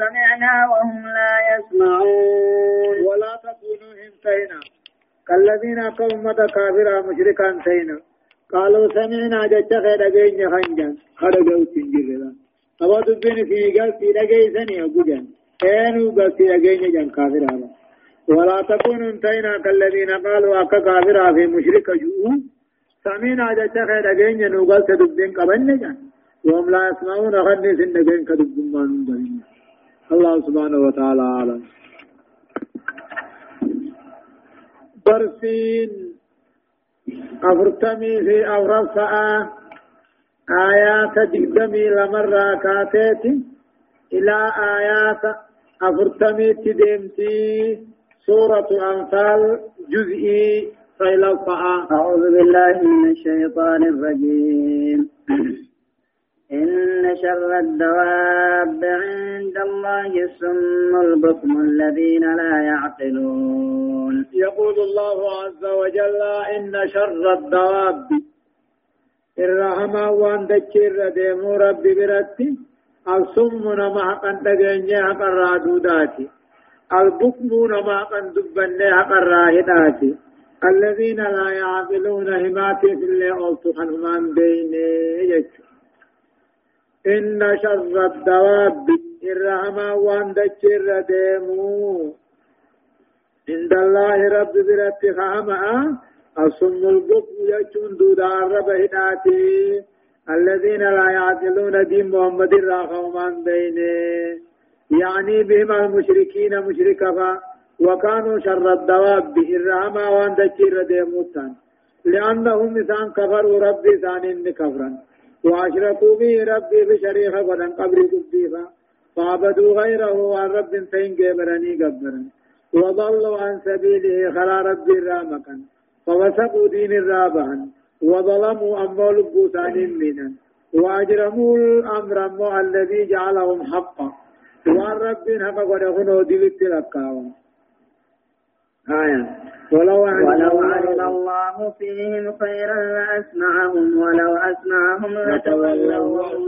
سمعنا وهم لا يسمعون. ولا تكونوا همتينا كالذين قومة كافرة مشركا تينا. قالوا سمعنا جتة خير أجين خنجا. خرجوا تنجرلا أبو دبين في قال في لقي سني أبوجان كانوا قال في أجين جان كافرة ولا تكونوا انتينا كالذين قالوا أكا كافرة في مشرك جوه سمعنا جتة خير أجين نوغل تدبين قبل جان وهم لا يسمعون غني سنجين كدبين ما نندرين الله سبحانه وتعالى أعلم. برسين أفرتمي في أورفاء آيات دقدمي لمرة كاتيت إلى آيات أفرتمي تدمتي. سورة أنفال جزئي فيلفاء أعوذ بالله من الشيطان الرجيم. إن شر الدواب عند الله السم البكم الذين لا يعقلون. يقول الله عز وجل إن شر الدواب. الرحمة وان دكير ديمو ربي برتي السم نما حقا دقيني حقا رادوداتي البكم نما حقا دبني حقا راهداتي الذين لا يعقلون هماتي في اللي أولتو خنمان بيني يجو إن شر الدواب الرحمة وان دجر ديمو عند الله رب برت خامة الصم البكم يجون دودا رب هداتي الذين لا يعقلون دين محمد الراخومان بينه. يعني بهم المشركين مشركا وكانوا شر الدواب الرحمة وان دجر ديمو لأنهم إنسان كفروا ربي ثاني كفرا وأشركوا به ربي بشريخة ودن قبر قبيفا فعبدوا غيره وعن رب فإن جبرني قبرا وضلوا عن سبيله خلا رب الرامكا فوسقوا دين الرابعا وظلموا أمول بوتان منا وأجرموا الأمر الذي جعلهم حقا. وعن رب حقا قد أخنوا دلت لكاهم آية. ولو علم, ولو علم الله فيهم خيرا لأسمعهم ولو أسمعهم لتولوا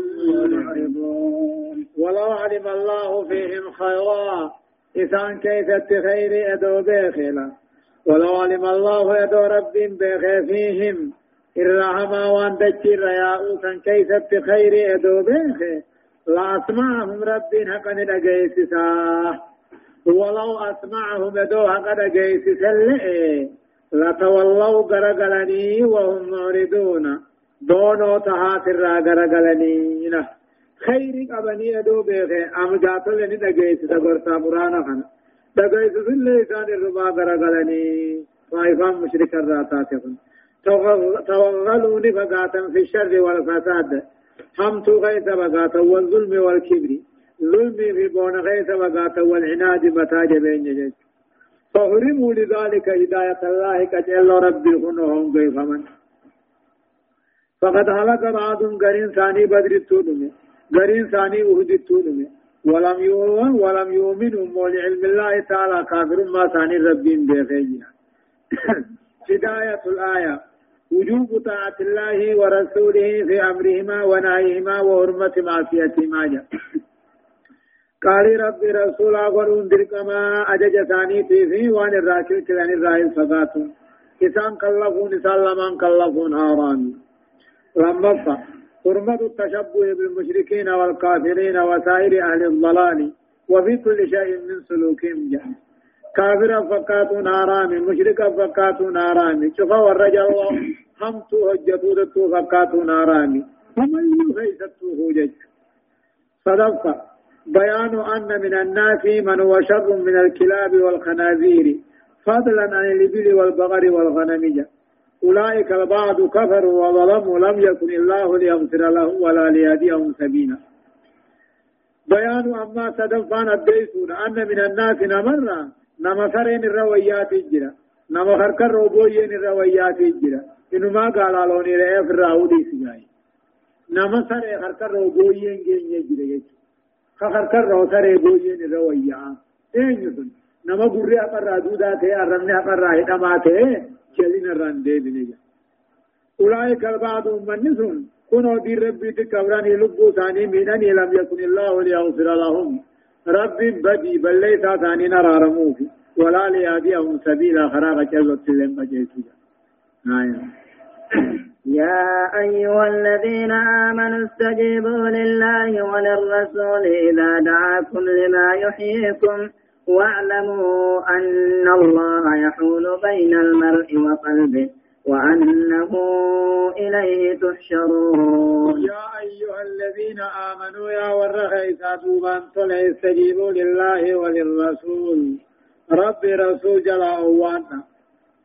معرضون. ولو علم الله فيهم خيرا إذا كيف خير أدو بخلا ولو علم الله أدو رب بخ فيهم الرحمة وأن دجر يا كيف خير أدو بخ لأسمعهم رب حقا لقيسساه ولو أسمعهم يدوها قد جيس سلئ لتولوا غرغلني وهم معرضون. دونو تهات الرا غرغلني. خير قبني يدو بيغي أم جاتل لني دقيس تغرطا برانا خنا دقيس سلئ كان الربا غرغلني. طائفان مشرك الراتات توغلوني فقاتا في الشر والفساد. حمت غيث بقاتا والظلم والكبر. ظلمي في بون غيث وقات والعناد متى جبين جيش فهرموا لذلك هداية الله كجل ربي خنهم كيف من. فقد هلك بعض قرين ثاني بدر التودم قرين ثاني أهد التودم ولم يؤمن ولم يؤمنوا مول علم الله تعالى كافر ما ثاني ربين بيخينا هداية الآية. وجوب طاعة الله ورسوله في أمرهما ونهيهما وحرمة معصيتهما. قال رب رسول أقول دركما أجج ثاني في وان الراكل كلان الراهل فقاتون إسان كلفون إسان لمن كلفون هاران لما حرمة التشبه بالمشركين والكافرين وسائر أهل الضلال وفي كل شيء من سلوكهم جهل كافر فقاتون هارام مشرك فقاتون هارام شفا والرجل هم تو هجتو دتو فقاتون هارام ومن يفيستو هجج صدقة بيان أن من الناس من هو شر من الكلاب والخنازير فضلا عن الإبل والبقر والغنم. أولئك البعض كفروا وظلموا لم يكن الله ليغفر لهم ولا ليهديهم سبيلا. بيان أما سدفان الديسون أن من الناس نمر نما سرين الرويات الجرا نما خركر روبوين الرويات الجرا إنما قال لوني رأي في الراودي سجاي نما سرين خركر روبوين جين كر رو سره بوجين رويا اين نما غوري اقرا دودا ته ارن اقرا هدما ته چلين ران دي بنيا اولئك البعض منسون كنوا دي ربي تكبران لبو ثاني مينان لم يكن الله ليغفر لهم رب بدي بل ليس ثاني نرى رموفي ولا ليهديهم سبيلا خراغ جلت لهم بجيتوجا آية يا أيها الذين آمنوا استجيبوا لله وللرسول إذا دعاكم لما يحييكم واعلموا أن الله يحول بين المرء وقلبه وأنه إليه تحشرون. يا أيها الذين آمنوا يا ورخي ساتوبان طلع استجيبوا لله وللرسول. رب رسول جلا أوانا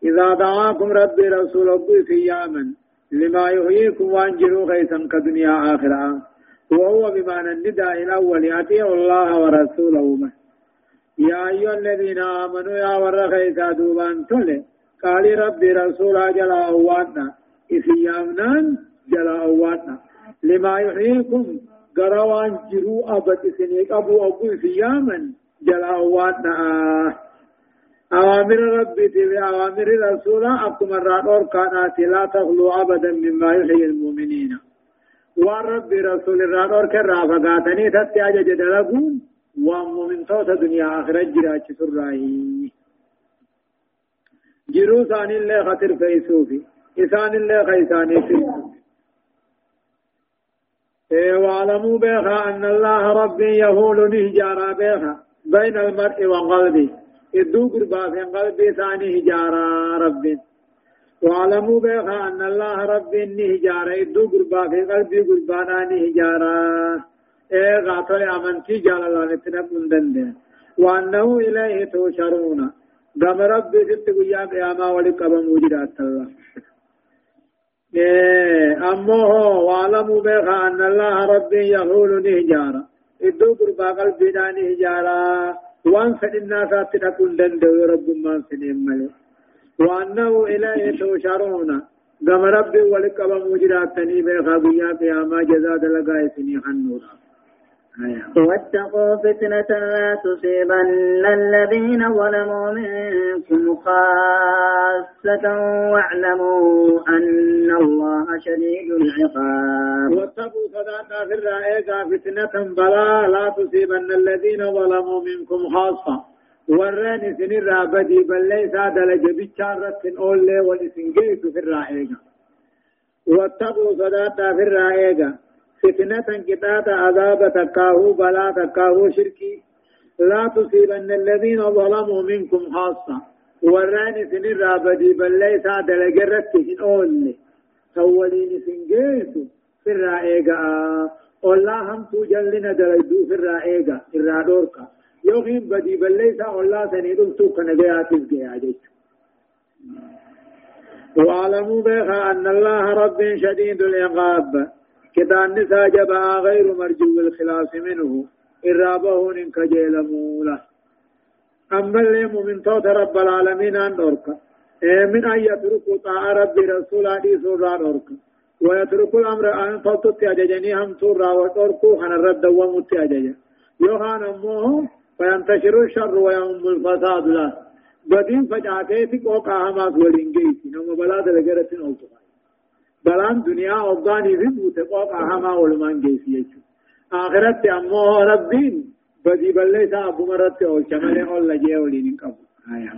إذا دعاكم رب رسول أبو سياما لما يحييكم وأنجلوا غيثا كدنيا آخرة. وهو بمعنى النداء الأول أطيعوا الله ورسوله. يا أيها الذين آمنوا يا ورخي ساتوبان طلع قال ربي رسول جلا أوانا إسيامنا جلا أوانا لما يحييكم قروان جرو أبد سنيك أبو أبو إسياما جلا أوانا أوامر ربي تبي أوامر رسول أكم الرادور كانت لا تغلو أبدا مما يحيي المؤمنين. ورب رسول الرادور كرا فقاتني تتعج جدلقون ومؤمن توت دنيا آخرة جراج سرائي. جرو ثاني اللي خطر فيسوفي إسان اللي خيساني فيسوفي إيه واعلموا بها أن الله ربي يهول نهجارا بها بين المرء وقلبه إدو قربا في قلبي ثاني هجارا رب واعلموا بها أن الله ربي نهجارا إدو قربا في قلبي قربانا هجارا إيه غاطل أمنتي جال الله نتنبون دندن وأنه إليه توشرون قام ربي ست قيا قياما ولقب موجدات الله إيه أمه وعلموا بها أن الله ربي يهول نهجارا إدو قربا قلبي داني هجارا وان فإنا فاتنا كل دندو رب ما سنين ملي وأنه إليه توشرون قام ربي ولقب موجدات تني بها قيا قياما جزاد لقاء سني حنورا واتقوا فتنة لا تصيبن الذين ظلموا منكم خاصة واعلموا أن الله شديد العقاب. واتقوا صداقة في الرائقة فتنة بلا لا تصيبن الذين ظلموا منكم خاصة. وراني سن الرابدي بل ليس دلج بشارة أولي ولسنجيت في الرائقة واتقوا صداقة في الرائقة فتنة كتات عذاب تكاهو بلا تكاهو شركي لا تصيبن الذين ظلموا منكم خاصة وراني سن الرابدي بل ليس دلجرت سن أولي أولين سنجيسو في الرائقة والله هم تجلنا دلجو في الرائقة في الرادوركا يوغين بدي بل ليس والله سنيدل توك نبيات الجياجيش واعلموا بها أن الله رب شديد العقاب كتان نسا جبا غير مرجو الخلاف منه. إرابه إنك جيل مولا. أما اللي مؤمن توت رب العالمين إيه من أن يتركوا طاعة رب رسول عليه سورة أركا ويتركوا الأمر أن فلتت أججني هم سورة وتركوا خن الرد ومت أجج يوهان أمه فينتشر الشر ويوم الفساد له بدين ولنجيتي نمو بلاد لقرة بلان دنيا أوغاني في بوتقوق أهما ولمان جيسي يجو آخرت أمو ربين بدي بلي سابو مرت أول شمالي أول لجي أولين قبو آية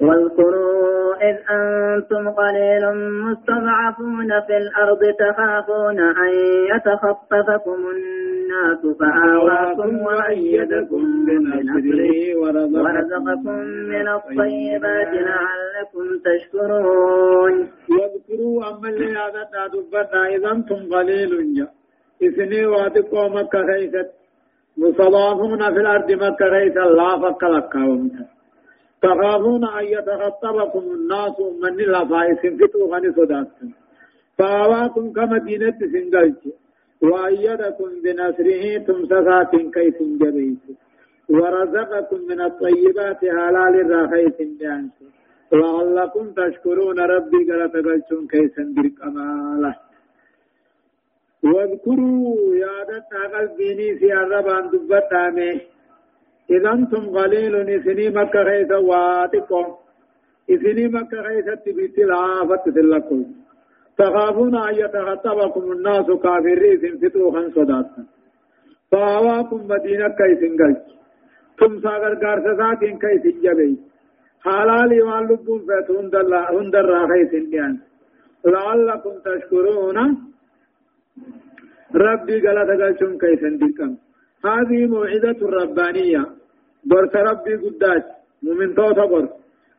واذكروا إذ أنتم قليل مستضعفون في الأرض تخافون أن يتخطفكم الناس فآواكم وأيدكم بنصره ورزقكم من الطيبات لعلكم تشكرون. واذكروا أما اللي هذا دبنا إذا أنتم قليل جا. إثني واتقوا مكة خيست مستضعفون في الأرض مكة خيست لا فك لك تخافون أن يتخطبكم الناس من الأفائس فتوا غني صداتكم. فآواكم كمدينة سنجلت. وأيدكم بنصره تمسكات كيف جبيت ورزقكم من الطيبات حلال الرخيس بأنت. لعلكم تشكرون ربي قال تقلتم كيسا بالكمالة. واذكروا يا دتا قلبيني في الربان دبتامه إذا أنتم قليل إثني مكة غيث واتكم. إثني مكة غيث تبيت العافة لكم. تخافون أن يتخطبكم الناس كافرين فتوخا صداتا فأواكم مدينة كيس قلت تمسا غرغار ساتين كيس جبي. حلالي وان لبون فات هندر راخيس ديان لعلكم تشكرون. ربي قال تقلشون كيس ديكم هذه موعظة الربانية. برس ربي قداش. مؤمن توتا برس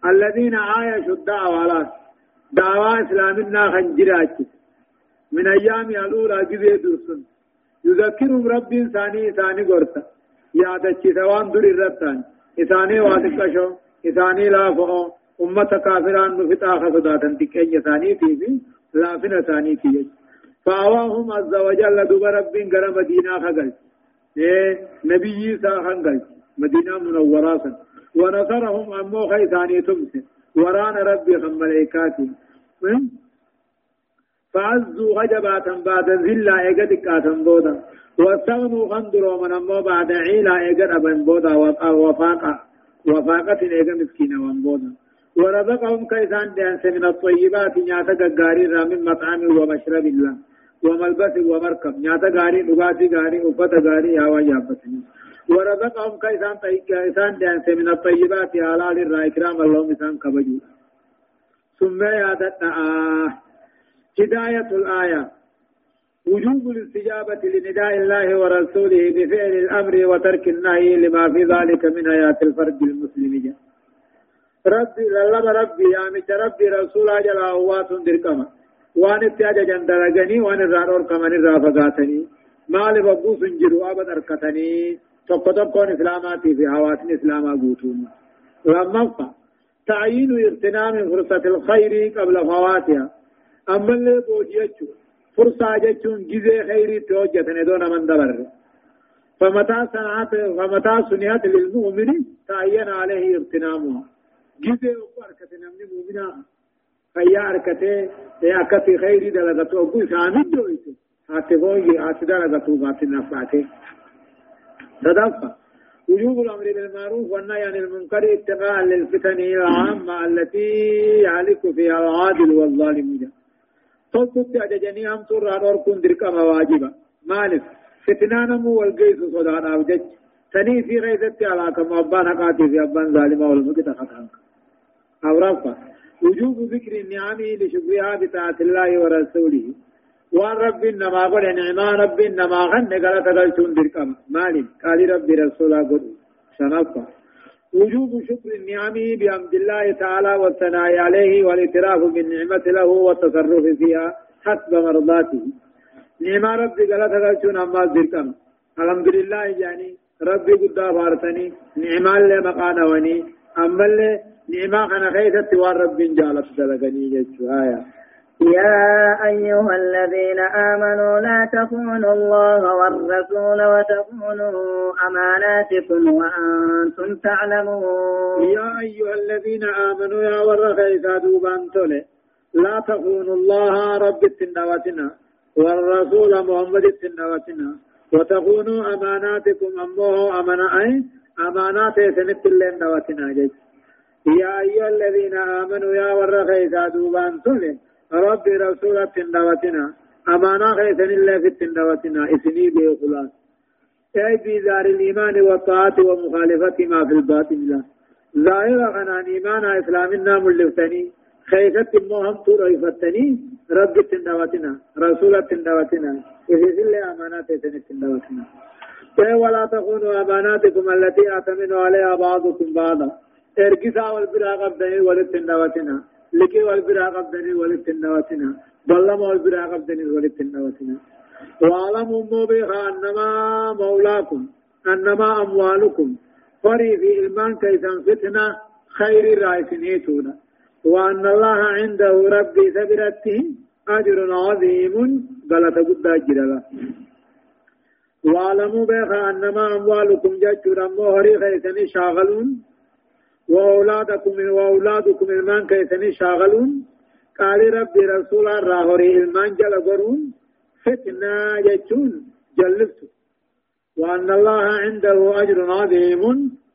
الذين عايشوا الدعوة دعوة إسلامنا خنجرات من أيام الأولى جزء درسن يذكرهم ربي ثاني ثاني قرطة يادتشي ثوان دور الرتان إثاني واتكشو إثاني لا فقو أمة كافران نفتا خصداتا تكين ثاني في لافنا ثاني في فأواهم عز وجل دوب رب غرى مدينة خقل إيه نبي سا خنقل مدينة منورة ونصرهم أمو خي ثاني تمس وران ربي خم ملائكاتي فعزوا غجباتا بعد ذلا ايقد كاتن بودا. واستغنوا خندروا من أمو بعد عيلا ايقد أبن بودا. وفاقا وفاقة ايقد مسكينة وان بودا. ورزقهم كيسان ديانس من الطيبات نياتا قاري من مطعم ومشرب الله. وملبس ومركب نياتا قاري نغاتي قاري وفتا قاري هوا يابتني ورزقهم كيسان كيسان ديانس من الطيبات حلال الرا اكرام الله مسان كبجو. ثم يادتنا آه هداية الآية. وجوب الاستجابة لنداء الله ورسوله بفعل الأمر وترك النهي لما في ذلك من آيات الفرد المسلم. ربي لله ربي يا مت ربي رسول أجل أوات دركما. وان اتجا جندرغني وان الرانور كمان الرافقاتني مال ببوس جروا أركتني tokko tokkoon islaamaatii fi hawaasni islaamaa guutuun. Lammaffaa تعيين اغتنام فرصة الخير قبل فواتها أما اللي بوجيتشو فرصة جتشون جزي خيري توجتني دون من دبر فمتى صنعت فمتى صنعت للمؤمن تعين عليه اغتنامها جزي أركة نمني مؤمنا فيا أركته يا أكتي خيري دلغتو أبو سامي دويته هاتفوي هاتدلغتو غاتي نفعته تدفع وجوب الأمر بالمعروف والنهي عن المنكر اتقاء للفتن العامة التي يهلك فيها العادل والظالمين توقت أججني هم ترى نور كن درك واجبا مالك فتنان مو والقيس صدان أوجج تني في غيثت على كما أبان حقاتي في أبان ظالما والمكت خطانك أو رفع. وجوب ذكر النعم لشكرها بطاعة الله ورسوله. وان رب إنما قل نعما رب إنما غن قال تقلتون دركم مالك قال رب رسولا قل سنفع وجوب شكر النعم بحمد الله تعالى والثناء عليه والاعتراف بالنعمة له والتصرف فيها حسب مرضاته. نعم ربي قال تقلتون أما ذكرم الحمد لله يعني ربي قد فارتني نعم اللي مقانوني أما اللي نعم أنا خيثت وان ربي جالت دلقني جتشو يا أيها الذين آمنوا لا تخونوا الله والرسول وتخونوا أماناتكم وأنتم تعلمون. يا أيها الذين آمنوا يا ورخيسا دوبان تولي. لا تخونوا الله رب التنواتنا والرسول محمد التنواتنا وتخونوا أماناتكم أمه أمانا أي أمانات سنت اللين دواتنا يا أيها الذين آمنوا يا ورخيسا دوبان تولي. ربي رسولة تندوتنا أمانا خيثن الله في التندوتنا. إسني به خلاص. أي دار الإيمان والطاعة ومخالفة ما في الباطن لا. ظاهر غنان إيمان إسلامنا ملفتني خيثت المهم تريفتني رب تندوتنا رسولة تندوتنا إذن الله أمانات إسن تندوتنا ولا تخونوا أماناتكم التي أتمن عليها بعضكم بعضا. ارقصا والبراغ الدنيا ولتندوتنا لكي والبرا قبدني ولت النواتنا ظلم والبرا قبدني ولت النواتنا واعلموا بها أنما مولاكم أنما أموالكم. فري في إلمان كيسا فتنة خير الرائسين وأن الله عنده ربي سبرته أجر عظيم غلط قد أجر له واعلموا بها أنما أموالكم ججر أمو خيسا شاغلون. وأولادكم وأولادكم المان كيسني شاغلون. قال ربي رسول الراهوري المان جل قرون فتنا جتون جلبت وأن الله عنده أجر عظيم.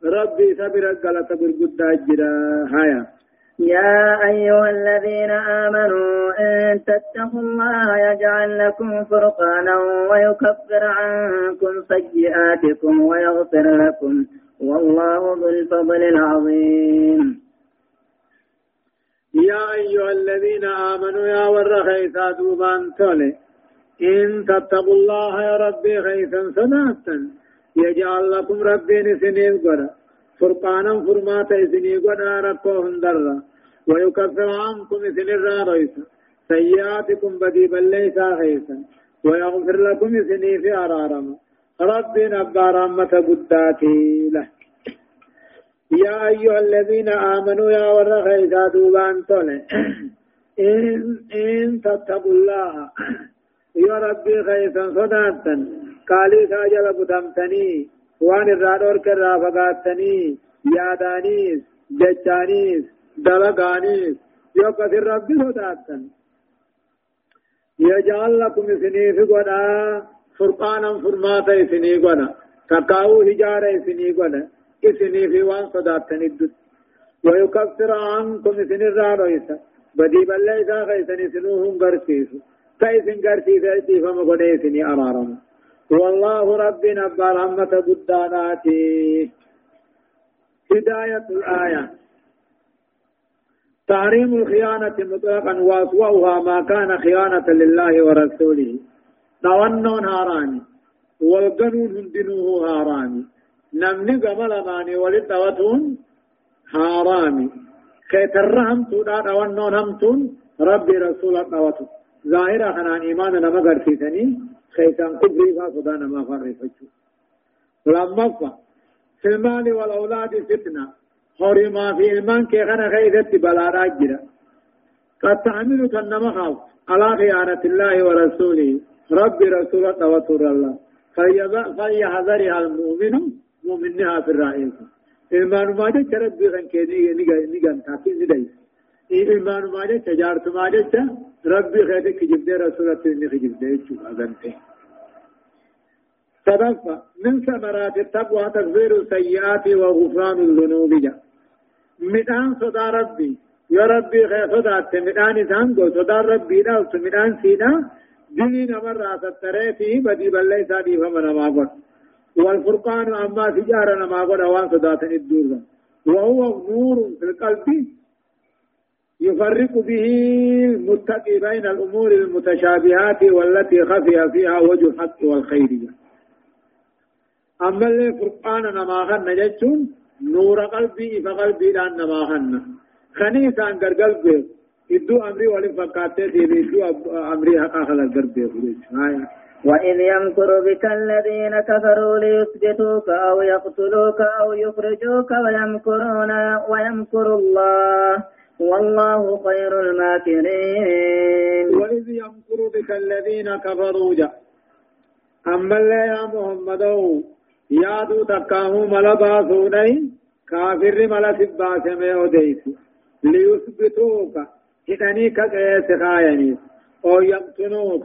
ربي سبر قلت برقد أجر هايا يا أيها الذين آمنوا إن تتقوا الله يجعل لكم فرقانا ويكفر عنكم سيئاتكم ويغفر لكم. والله ذو الفضل العظيم. يا أيها الذين آمنوا يا ورخيسا دوبان تولي. إن تتقوا الله يا ربي خيسا صداتا يجعل لكم ربي سنين قرأ فرقانا فرماتا سنين قرأ ركوهم درا ويكفر عنكم سنين رئيسا سيئاتكم بدي بل ليس خيسا. ويغفر لكم سنين في أرارما. ربي نبا رحمة قداتي له. يا أيها الذين آمنوا يا دوبان تولي إن, إن تتقوا الله. يا ربي خيسا صداتا. قالي ساجل بدمتني وان الرادور كرا فقاتني. يادانيس ججانيس دلقانيس. يو كثير ربي صداتا. يجعل لكم سنيف قدا فرقانا فرماتا سني قدا تقاو هجارة سني قدا اسني في وان صداتا الدد ويكفر عنكم سن الرادويسا بدي بل إذا خيسني سنوهم قرسيسو كيسن قرسيسا فما قديسني أمارهم والله ربنا برحمة قداناتي هداية الآية تحريم الخيانة مطلقا وأسوأها ما كان خيانة لله ورسوله تونون هاراني والقنون هندنوه هاراني نمني قبل ماني ولدوتون هاراني كي ترهم تودا تونون همتون ربي رسول دوتون ظاهرة خنان إيمان نما قرسيتني خيسان كبري فاسدان ما فرفتشو لما في المال والأولاد فتنة حرما في المان كي غنى خيثت بلا راجرة قد تعمل كنما خاف على خيانة الله ورسوله رب رسول توتر الله. فليحذرها المؤمن مؤمنها في الرائل إيمان ما جاء ربي غن كيدي نيغا نيغا تاكي نداي إيمان ما جاء تجارت ما جاء ربي خيدك جبدي رسولة نيغا جبدي چو أغنته صدقة من ثمرات التقوى تغفير السيئات وغفران الذنوب. جاء مدان صدا ربي. يا ربي خير صدا مدان سانگو صدا ربي دا مدان سيدا. دين مرة ستري فيه بدي بلي سادي فمن ما قد والفرقان أما تجارة ما قد أوان صدا الدور وهو نور في القلب. يفرق به المتقي بين الأمور المتشابهات والتي خفي فيها وجه الحق والخير أما اللي فرقان نما خن جتون نور قلبي فقلبي لأن نما خن خنيسا انقر قلبي إدو أمري ولي فقاتي دي إدو أمري حقا خلق قلبي وإذ يمكر بك الذين كفروا ليثبتوك أو يقتلوك أو يخرجوك ويمكرون ويمكر الله والله خير الماكرين وإذ يمكر بك الذين كفروا جاء أما اللي يا محمد يادو تكاهو ملا باسوني كافر ملا سباسمي وديس ليثبتوك هدني كقيس خايني أو يقتلوك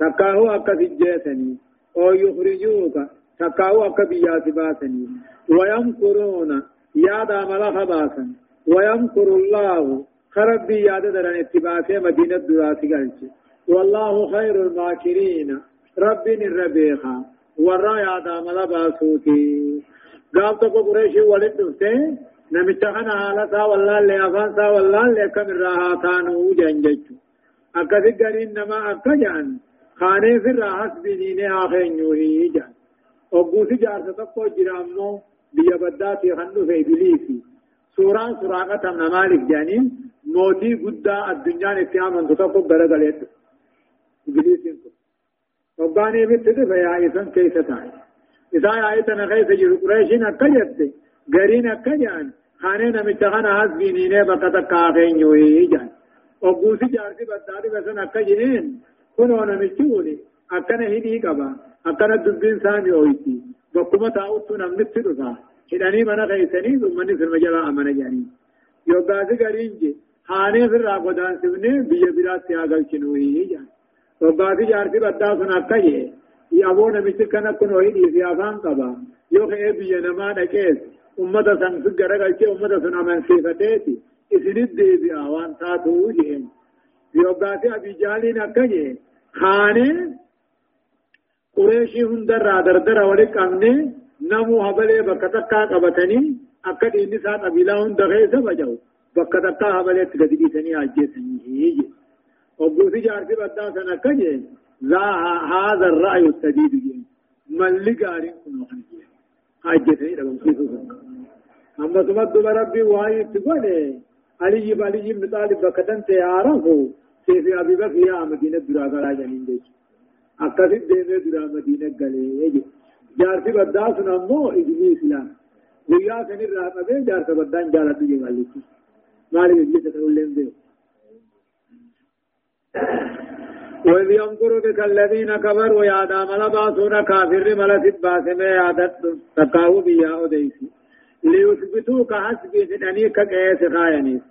تكاهو أكا سجيسني أو يخرجوك تكاهو أكا بياس باسني ويمكرون يادا ملا خباسا ويمكر الله خرب يادا درن اتباكي مدينة دراسي قلت والله خير الماكرين رب الربيخا ورا يادا ملا باسوتي قال تقو قريشي ولد دفته نمتا خنا حالتا والله اللي أفان سا والله اللي كم الراها كانوا جنججو أكذي قرين نما أكجان خانه في الراحة بنينه آخين يوهي جان وقوسي جارتا تقو جرامو بيا بداتي خندو في إبليسي سوران سراقة نمالك جانين موتي قدا الدنيا نتيام انتو تقو برغلت إبليسين كو وقاني بتد فيا إذن كيف تعي إذا آيتنا خيس جير قريشين أكجت غرين أكجان خانين متخنا حسبينين بقتا كافين يوهي جان وقوسي جارتي بداري بسن أكجين كنو نمشتولي أكنا هدي قبا أكنا الدبين سامي أويتي وكما تاوتو نمنت تدفع هداني منا خيسني ثم نسر مجلا أمنا جاني يوغاسي غرينجي خاني في الرابطان سبني بيا برات تياغل چنوهي جان وبعد جارتي بدا سنا كاي يابو نمشي كنا كنوهي دي سياسان قبا يو خي بيا نما نكيس أمتا سن سجرة قلت أمتا سن أمن سيفتيتي إسند دي بي آوان تاتو جين يوغاسي أبي جالي نكاي خاني قريشي هندر دردر ولك أمني نمو هبلي بكتكا قبتني أكد إني سات أبيلاهم دغيس بجو بكتكا هبلي تقدي سني أجيسني هيجي وقوسي جارتي بدا سنة كجي ذا هذا الرأي السديد جي ملي قارين كنو خنجي سيسو سنة أما سمد بربي وهاي تقول علي علي بن طالب بكتن تيارفو سيفي أبي بكر يا مدينة دراغا جنين ديش أكثر ديمة درا مدينة قليه جارتي بداس نمو إجمي إسلام ويا سنر رات أبي جارت بدان جالت جمالك مالي بجي تقول لهم ديو وإذ يمكر بك الذين كفروا يا دام لباسون كافر ملسد باسم يادت تقاو بيا أديسي ليثبتوك حسبي سنني كقيس خاينيس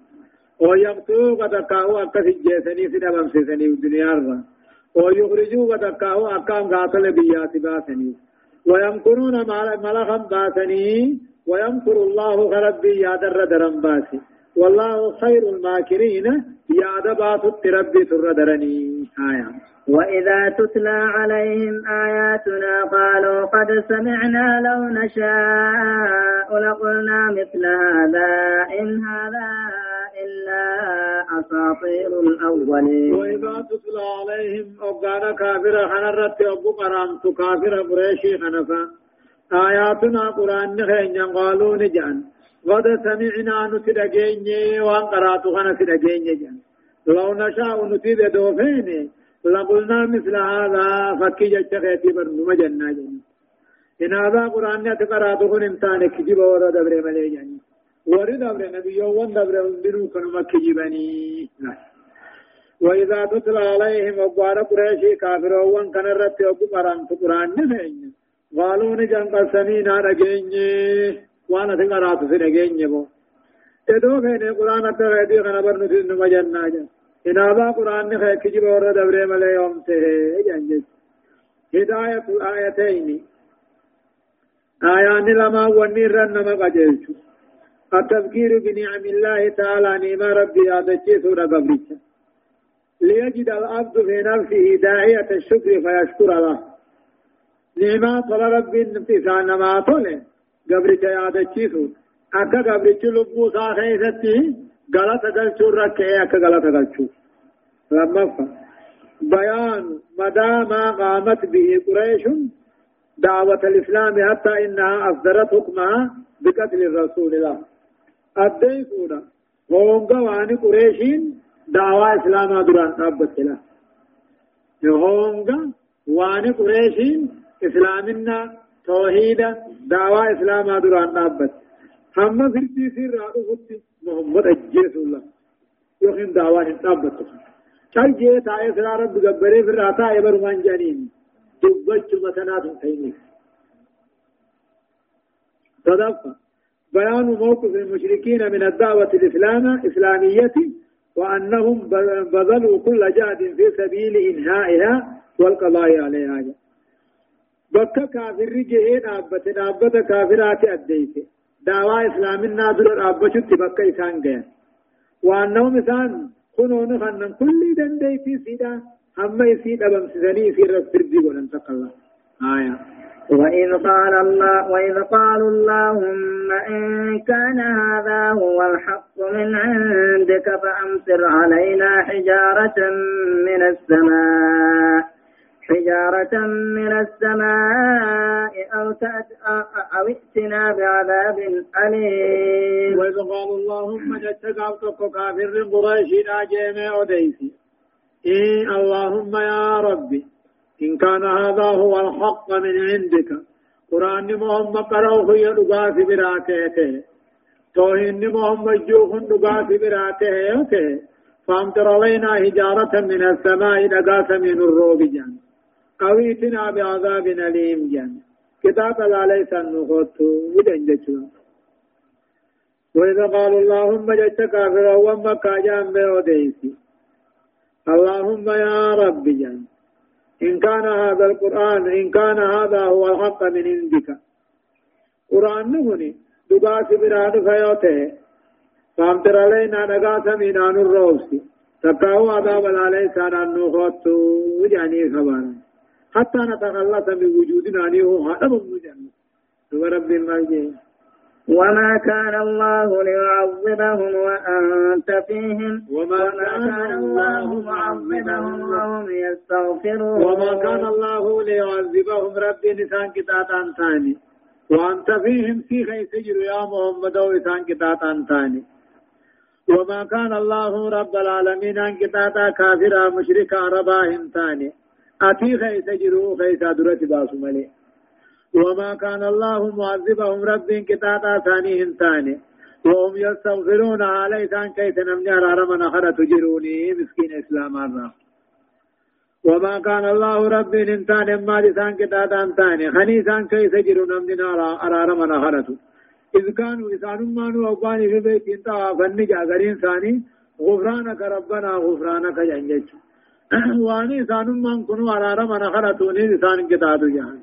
ويقتلوك تقاو أكس جيسني سنبم سيسني الدنيا الرّ ويخرجوك تقاو أكام قاتل بيا سباسني ويمكرون ملخا باسني. ويمكر الله ربي يا در درم باسي. والله خير الماكرين يا دبات ربي سر درني. آية. وإذا تتلى عليهم آياتنا قالوا قد سمعنا لو نشاء لقلنا مثل هذا إن هذا إلا أساطير الأولين. وإذا تتلى عليهم أبقانا كافر خنرت أبو قرامت كافر بريشي خنفا آياتنا قرآن نخين قالوا نجان. قد سمعنا نتدقين وان قراتو خنا تدقين جان لو نشاء نتيد دوفين لقلنا مثل هذا فكي جتخيتي برنو مجنة جان إن هذا قرآن نتقراتو خن انسان كجيب ورد دبر ملي جان ورد دبر نبي وان دبر انبرو كنو مكي جبني وإذا تتلى عليهم أبوار قريشي كافرون كان رت أبو قرآن قرآن نفين قالوا نجان وأنا تقرات في نجيني بو۔ ادو فين قرآن تغيدي خنا برنو سنو مجنة إن هذا قرآن نخي كجب ورد دبر ملي يوم تهي جانجي هداية الآيتين آيان لما ونيرن نما قجلتو التذكير بنعم الله تعالى نعم ربي آدتي سورة قبرية ليجد العبد في نفسه داعية الشكر فيشكر له نعمة طل ربي انتسان ما طله قبرية آدتي سورة أكا قبرية لبو ساخيستي غلط قلچو ركعي أكا غلط قلچو لما بيان مدى ما قامت به قريش دعوة الإسلام حتى إنها أصدرت حكمها بقتل الرسول الله أدين سودا هونغا واني قريشين دعوة إسلاما دران تابت لا هونغا واني قريشين إسلامنا توحيد دعوة إسلاما دران تابت هم فرتي سر رأوه محمد أجيس الله. يوخين دعوة تابت چل جے تائے سرا رب گبرے پھر آتا ہے برمان جانین دبچ متنات خیلی صدقہ بيان موقف المشركين من الدعوة الإسلام إسلامية وأنهم بذلوا كل جهد في سبيل إنهائها والقضاء عليها. بكا كافر رجعين أبت أبت كافرات أديت دعوة إسلام الناظر أبت بكا إسان جيان وأنهم إسان كنون خنن كل دندي في سيدا هم يسيد أبم سيدني في تربي ولن الله آية وإذ قال الله وإذ قالوا اللهم إن كان هذا هو الحق من عندك فأمطر علينا حجارة من السماء حجارة من السماء أو تأت أو ائتنا بعذاب أليم. وإذ قالوا اللهم جدك عبدك كافر قريش جامع وديسي إيه اللهم يا ربي إن كان هذا هو الحق من عندك. قرآن محمد قرأه يدقى في براته توهين محمد جوخ دقى في فامطر علينا حجارة من السماء دقاس من الروب جان. قويتنا بعذاب أليم جان كتاب لا ليس النخوت ودن جتنا وإذا قالوا اللهم جدت كافر ومكا جان بيوديسي اللهم يا رب جان إن كان هذا القرآن إن كان هذا هو الحق من عندك قرآن نهني دقاس براد فيوته فامتر علينا نقاس من عن الروس تقاو عذاب كان أنه خط وجعني خبانا حتى نتخلص من وجودنا نيه هذا من جنة رب المرجين وما كان الله ليعذبهم وأنت فيهم. وما كان الله معذبهم وهم يستغفرون. وما كان الله ليعذبهم رب نسان كتاتان ثاني وأنت فيهم في خيس يا محمد وإسان كتاتان ثاني وما كان الله رب العالمين أن كتاتا كافرا مشركا رباهم ثاني أتي خيس جرو خيس درت باسو ملي وما كان الله معذبهم رب كتاتا ثاني وهم يستغفرون عليه ثان كيف نمني من أخرى تجروني مسكين إسلام الله وما كان الله رب انتان ما لسان كتاتا ثاني خني ثان كيف جرون نمني من أخرى إذ كانوا إسان ما نوباني في بيت انتهى فنجا غرين ثاني غفرانك ربنا غفرانك جنجج واني إسان ما كنوا على من أخرى توني إسان كتاتو جهان.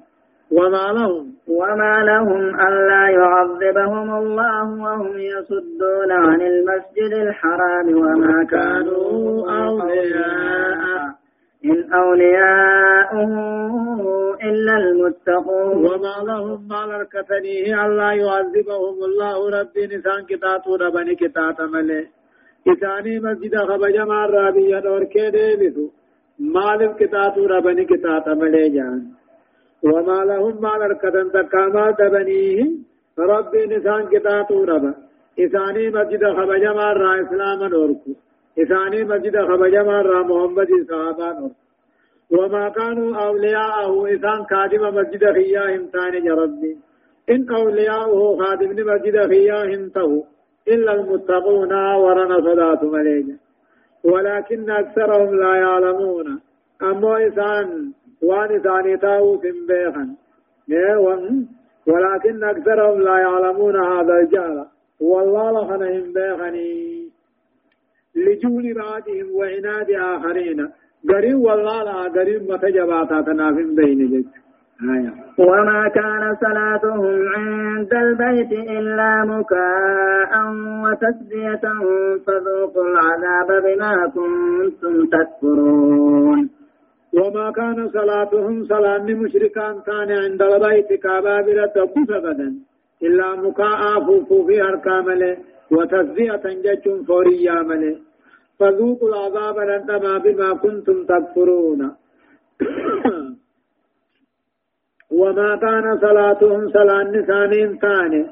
وما لهم؟ وما لهم ألا يعذبهم الله وهم يصدون عن المسجد الحرام وما كانوا أولياء. إن أولياؤه إلا المتقون. وما لهم ما لركتنيه ألا يعذبهم الله ربي نسان كتاتو ربني كتات ملي إساني مسجد خبجما الرابية دور كده بثو مالك كتاتو ربني كتات ملي جان وما لهم ما لركتن تكاما دبنيه ربي نسان كتاتو ربا إساني مسجد خبجما را إسلام نوركو إساني مسجد خبجما را محمد صحابة نوركو وما كانوا أولياءه إسان خادم مسجد خياهم تاني ربي إن أولياءه خادم مسجد خياهم تو إلا المتقون ورنا صلاة مليجا ولكن أكثرهم لا يعلمون. أما إسان وان ثاني تاو سنبيخا ولكن أكثرهم لا يعلمون هذا الجهل. والله لخنهم بيخني. لجول بعدهم وعناد آخرين. قريب والله لا قريب متجباتا تنافين بين جد. وما كان صلاتهم عند البيت إلا مكاء وتسدية فذوقوا العذاب بما كنتم تكفرون. وما كان صلاتهم صلاة مشركان كان عند البيت تقف غدا إلا مكاء فوفو في أركام وتصدية جج فوريا مله فذوقوا العذاب بما كنتم تكفرون. وما كان صلاتهم صلاة نسان ثاني.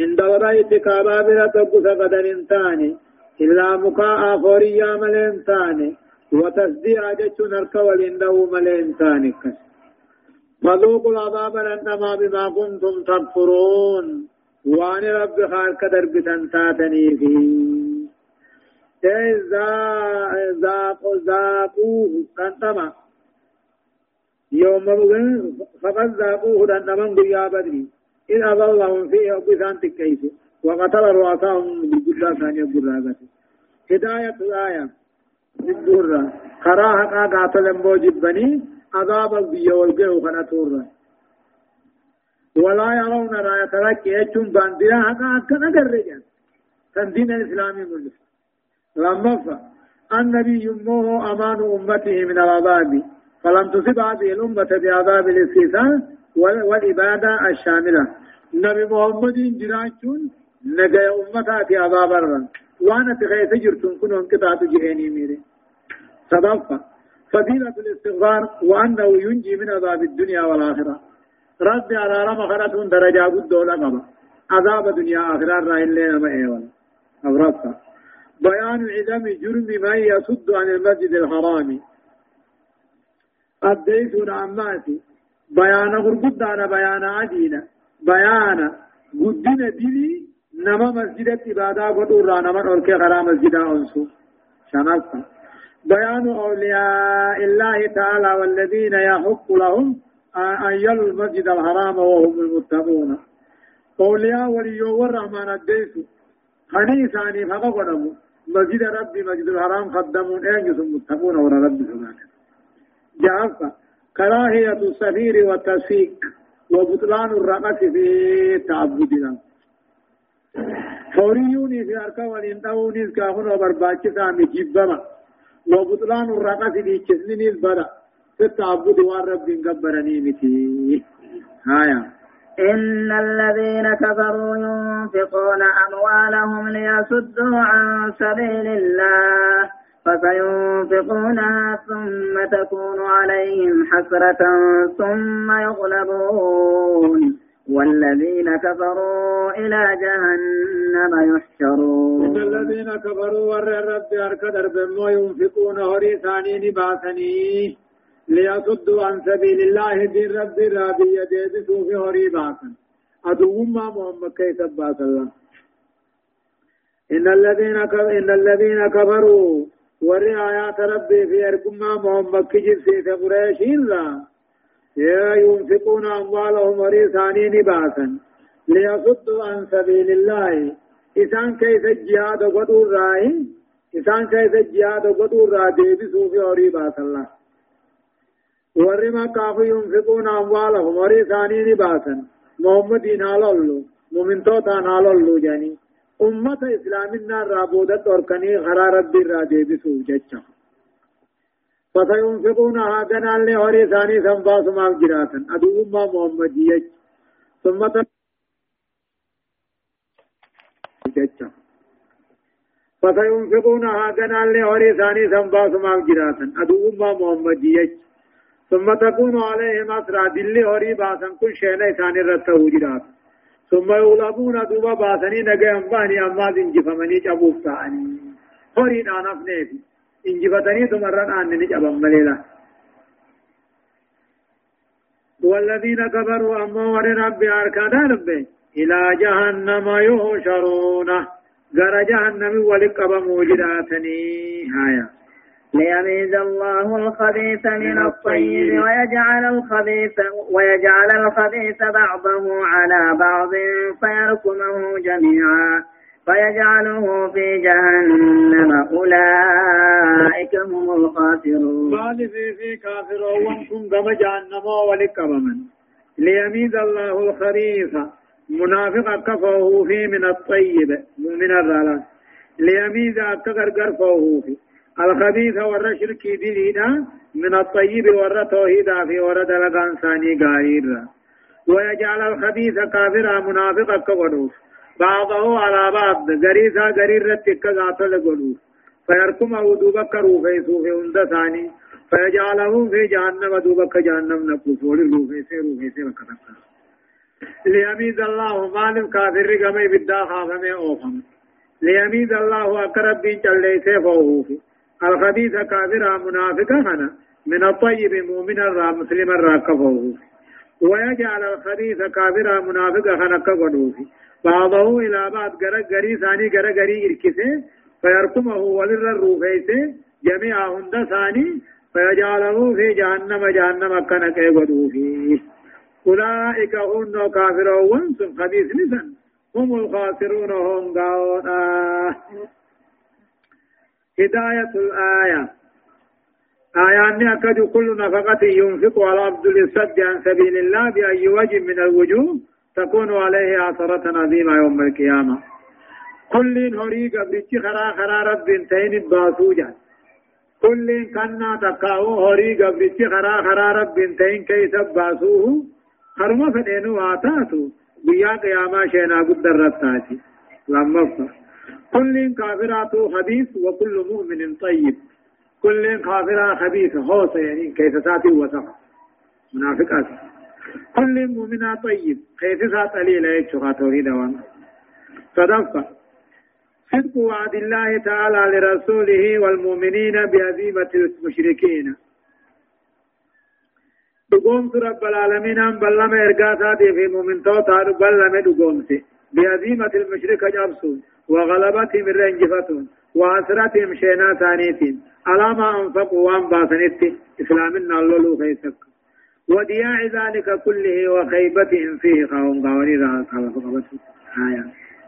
عند البيت كعبة بلا تقف غدا ثاني. إلا مكاء فوريا مله ثاني. وتصديع جتون الكول إنه ملئ إنسانك فذوقوا العذاب لأنما بما كنتم تكفرون. وان رب خالك درب تنساتني فيه. ذاقوا ذاقوه تنتما يوم فقد ذاقوه تنتما بيا بدري. إن أضلهم فيه وبثان تكيف وقتل رؤساهم بالجرى ثانية جرى هداية الآية الدورة كراها قاتل موجب بني عذاب البيا والجو خناتورا ولا يرون راية لك يجون باندرا حقا أكنا قرجا تندين الإسلامي مجلس لما النبي يمه أمان أمته من العذاب. فلم تصب هذه الأمة بعذاب الاستيثان والإبادة الشاملة. نبي محمد جراجون نجا أمتها في عذاب الرن. وأنا تغيث جرتم كنهم قطعة جهيني ميري. صدفة. فضيلة الاستغفار وأنه ينجي من عذاب الدنيا والآخرة. رد على رمى خرطون درجة قد دولة قبا عذاب دنيا آخرة رأي لنا ما إيوان. أبرصة بيان عدم جرم من يصد عن المسجد الحرام. أديسون عماتي بيان غرقود على بيان عدينا بيان قدنا دلي نما مسجد عبادة قدور نما نركي غرا مسجد أنسو شنالتا بيان أولياء الله تعالى والذين يحق لهم أن يلوا المسجد الحرام وهم المتقون أولياء وليو والرحمن الديس خني ثاني فقدموا مسجد ربي مسجد الحرام قدمون أين المتقون ورا ربي سبحانه جعفة. كراهية السفير والتسفيك وبطلان الرقص في تعبدنا. فوريوني في أركا ولينتهوني كافر وبرباكسا مجيبما وبطلان الرقص في كسنين البرا في التعبد والرب قبرني متي. هايا. إن الذين كفروا ينفقون أموالهم ليصدوا عن سبيل الله. فسينفقونها ثم تكون عليهم حسرة ثم يغلبون. والذين كفروا إلى جهنم يحشرون. الذين كفروا ور الرب أركدر بما ينفقون هري ثاني ليصدوا عن سبيل الله دين رب رابي يديدسوا في هري باسن. أدو ما محمد كيف باس الله. إن الذين إن الذين كفروا ور آيات ربي في أركم محمد كجب سيف قريش إلا ينفقون أموالهم ورثاني نباسا ليصدوا عن سبيل الله إسان كيف الجهاد قدور راي إسان كيف الجهاد قدور راي ديبسوا في أريباس الله ورما كافوا ينفقون أموالهم ورثاني نباسا محمد نالولو مؤمنتوتا نالولو جاني أمة إسلامنا رابودة أركني غرار ربي را ديبسوا جتشا. فسينفقون هذا اللي هوري ثاني سنباس ما جراتا أدو ما محمدية ثم فسينفقون هذا اللي هوري ثاني سنباس ما جراتا أدو ما محمدية ثم تكون عليهم أسرى. دل هوري باسا كل شيء ثاني رته جرات ثم يغلبون دوبا باسني نجي أمباني أما زنجفمني جابوك تاني هوري نانف نيفي انجفتني تمرن آن نجابا مليلا والذين كفروا أما ور ربي أركان ربي إلى جهنم يهشرون غر جهنم ولقب موجداتني هايا ليميز الله الخبيث من الطيب ويجعل الخبيث ويجعل الخبيث بعضه على بعض فيركمه جميعا فيجعله في جهنم أولئك هم الخاسرون. قال في في كافر وانكم كما جهنم ولكبمن ليميز الله الخريف منافق كفه في من الطيب من الرلا. ليميز أكغر فوه في الخبيث ور شركي دينا من الطيب ور توحيدا في ور دلقان ثاني غارير ويجعل الخبيث كافرا منافق كفروف بعضه على بعض غريزا غرير رتك ذات لغلو فيركم دوبك روفي سوفي عند ثاني. فيجعله في جهنم دوبك جهنم نقوف ولروفي سي روفي سي وكتك ليميز الله مالم كافر غمي بدا خافمي أوفم. ليميز الله اقرب بي چلي سي فوهوفي الخبيث كافر منافق هنا. من الطيب مؤمن الرا مسلم الرا كفوه. ويجعل الخبيث كافر منافق هنا كفوه بعضه إلى بعض غرا غري ثاني غرا غري إركسه. فيركمه ولر الروفيسه جميع هند ثاني. فيجعله في جهنم جهنم كان كيغدو فيه أولئك هم كافرون. خبيث نسان هم الخاسرون. هم قاونا. هداية الآية آيان أكد كل نفقة ينفق على عبد الصد عن سبيل الله بأي وجه من الوجوه تكون عليه عثرة عظيمة يوم القيامة كل هوري قبرتش خرا خرا رب انتين باسوجا كل كنا تقاو هوري قبرتش خرا خرا رب انتين كيس باسوه خرما فدينو آتاتو بيا قياما شينا قد الرتاتي لما كل كافرات خبيث وكل مؤمن طيب. كل كافرة خبيث خوصة يعني كيف تاتي وسخ. منافقات كل مؤمن طيب. كيف سات قليلة يتشغى توحيد وأنا صدق. صدق وعد الله تعالى لرسوله والمؤمنين بهزيمة المشركين. دقوم رب العالمين أن بلما إرقاتا في مؤمن توتا. بلما دقوم بهزيمة المشرك جابسون وغلبتهم الرنجفتون وأسرتهم شينا ثانيتين على ما أنفقوا وأن باسنت؟ إسلامنا اللولو خيسك. ودياع ذلك كله وخيبتهم فيه قوم قواني آية.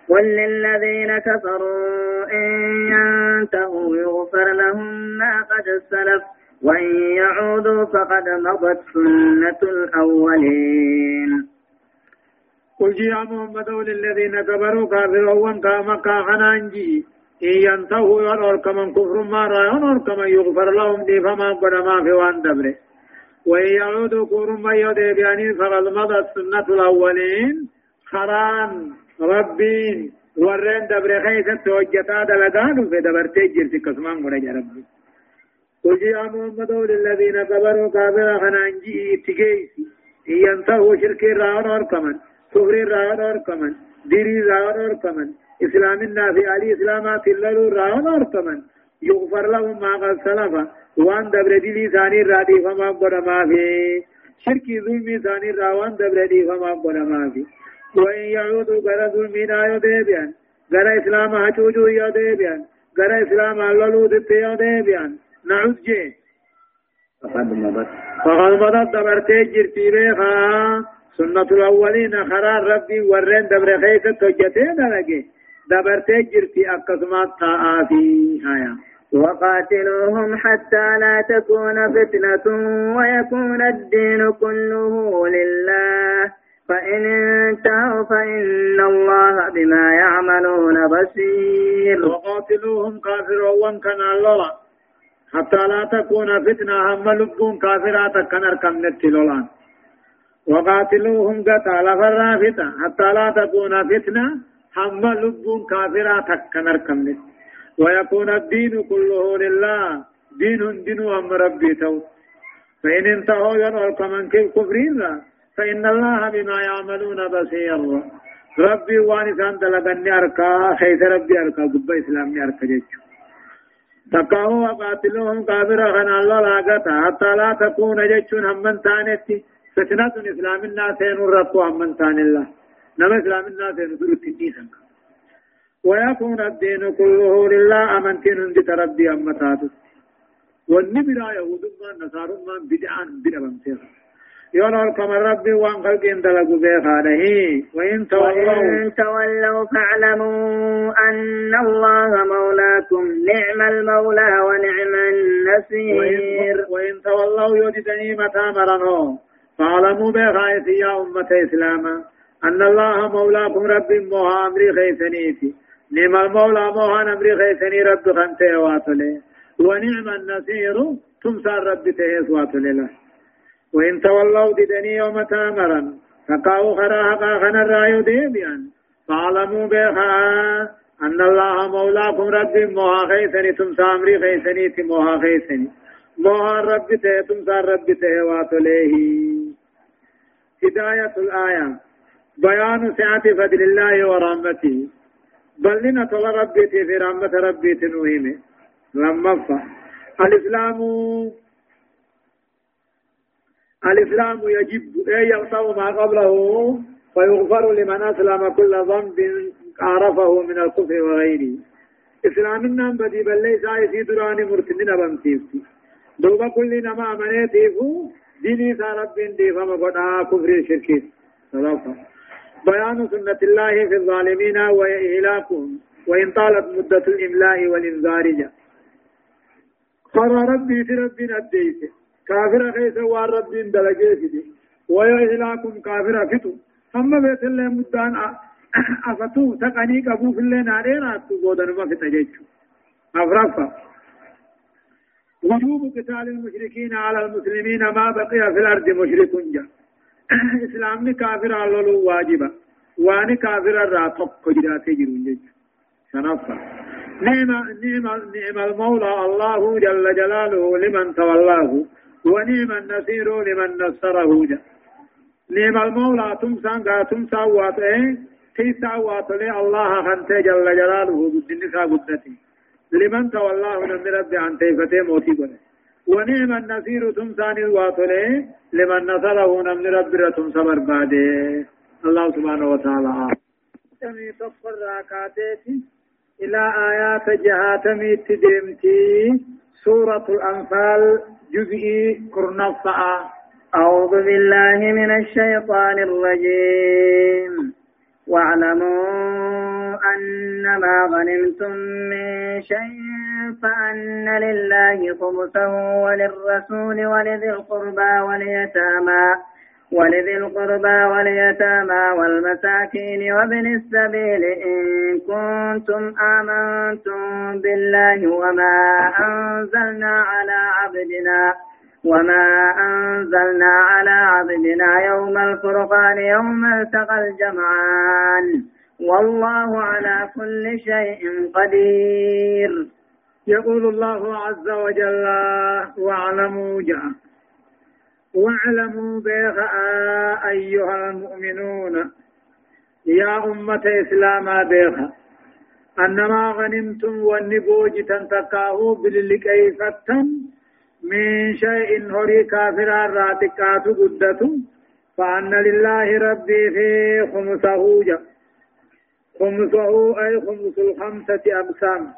وللذين كفروا إن ينتهوا يغفر لهم ما قد سلف وإن يعودوا فقد مضت سنة الأولين. قل يا محمد للذين كفروا كافرون كما كاخنانجي إن ينتهوا ينور كمن كفر ما را ينور كمن يغفر لهم دي فما قد ما في وان دبره. وإن يعودوا كورم ما يديبيانين فقد مضت سنة الأولين. خران ربين ورين دبر خيسة توجتا دلقانو في دبر تجر في قسمان قرأ ربي. قل يا محمد للذين كبروا كافر خنانجي تجيسي ينتهوا شرك الرعون وركمن كفر الرعون وركمن ديري الرعون وركمن إسلام النافي علي إسلامات الله الرعون وركمن يغفر لهم ما قد سلف وان دبر دي ثاني رادي فما قد ما في شرك ظلمي ثاني راوان دبر دي فما قد ما في وإن يعودوا غير ظلمي لا يديبيان غير إسلام هجوجو يديبيان غير إسلام اللولو دت يديبيان نعود جي فقد مضت دبرتي جرتي بيخا سنة الأولين خرار ربي ورين دبر خيسة تجتين لكي دبرتي جرتي أقسمات تآتي هايا وقاتلوهم حتى لا تكون فتنة ويكون الدين كله لله. فإن انتهوا فإن الله بما يعملون بصير. وقاتلوهم كافر وان كان الله. حتى لا تكون فتنة هم لبون كافرات كان أركم نتلولان. وقاتلوهم قتال فرافتا حتى لا تكون فتنة. هم لبون كافرات كان أركم نت ويكون الدين كله لله. دين دين أم ربي تو. فإن انتهوا ينعر كمن كفرين فإن الله بما يعملون بصير. ربي وانسان دلغني أركا. خيث ربي أركا. قبا إسلامي أركا جيشو تقاو وقاتلوهم كافر خنا الله لاغتا حتى لا تكون جيشون همن تانيتي. فتنة إسلام الناس ينرقوا همن تان الله نما إسلام الناس ينرقوا تنيسا ويكون الدين كله لله أمنتين هندت ربي أمتاتو والنبي يهود ما نصار ما بدعان بدعا بمسيرا يونر كما ربي وان خلق اندلقوا بيخانه وإن تولوا وإن تولوا فاعلموا أن الله مولاكم نعم المولى ونعم النصير وإن تولوا يوددني متى مرنوا فاعلموا بخائف يا أمة إسلاما أن الله مولاكم رب موها أمري خيسنيتي نعم المولى موها أمري خيسني رب خنته واتلة. ونعم النصير تمسى رب تهيس واتلة له. وإن تولوا ددني يوم تامرا فقاو خرا حقا خنا الرايو ديبيان. فاعلموا بها أن الله مولاكم رب موها خيسني تم سامري خيسني تي موها خيسني موها رب ته تم سار رب ته واتليه هداية الآية. بيان سعة فضل الله ورحمته. بل لنا طل ربي في رحمة ربي تنوهمه لما الإسلام الإسلام يجب أن يغطى ما قبله فيغفر لمن أسلم كل ذنب عرفه من الكفر وغيره. إسلامنا بدي بل ليس عيسي دراني مرتدين بمسيفتي دوبا كل نما أمنيتيفو ديني سارب دي فما قد كفر الشركين صدقا بيان سنة الله في الظالمين وإهلاكهم وإن طالت مدة الإملاء والإنذار قال ربي في ربنا الديسه كافر خيس والرب دلجي فدي ويهلاكم كافر فتو أما بيت الله مدان أفتو تقني قبو في الله نارين أتو بودن ما أفرفا وجوب قتال المشركين على المسلمين ما بقي في الأرض مشرك جا. إسلام كافر على واجبا. واني كافر الراتب كجراتي جرون جيج شنفا نعم نعم نعم المولى الله جل جلاله لمن تولاه. ونعم النصير لمن نصره جا. نعم المولى تمسان قا تمسا واته تيسا واته الله خنت جل جلاله. بالنساء قدتي لمن تولاه من رب عن تيفته موتي قد ونعم النصير تمسان واته لمن نصره من رب تمسا برباده الله سبحانه وتعالى. تمي تفر راكاتي إلى آيات جهاتمي تدمتي سورة الأنفال جزئي كرنفع. أعوذ بالله من الشيطان الرجيم. واعلموا أن ما غنمتم من شيء فأن لله خمسه وللرسول ولذي القربى واليتامى ولذي القربى واليتامى والمساكين وابن السبيل إن كنتم آمنتم بالله وما أنزلنا على عبدنا وما أنزلنا على عبدنا يوم الفرقان يوم التقى الجمعان والله على كل شيء قدير. يقول الله عز وجل واعلموا جاء واعلموا بها أيها المؤمنون يا أمة إسلاما بها أنما غنمتم والنبوج تنتقاه باللكيفة من شيء هري كافر راتقات قدة فأن لله ربي في خمسه جاء خمسة أي خمس الخمسة أقسام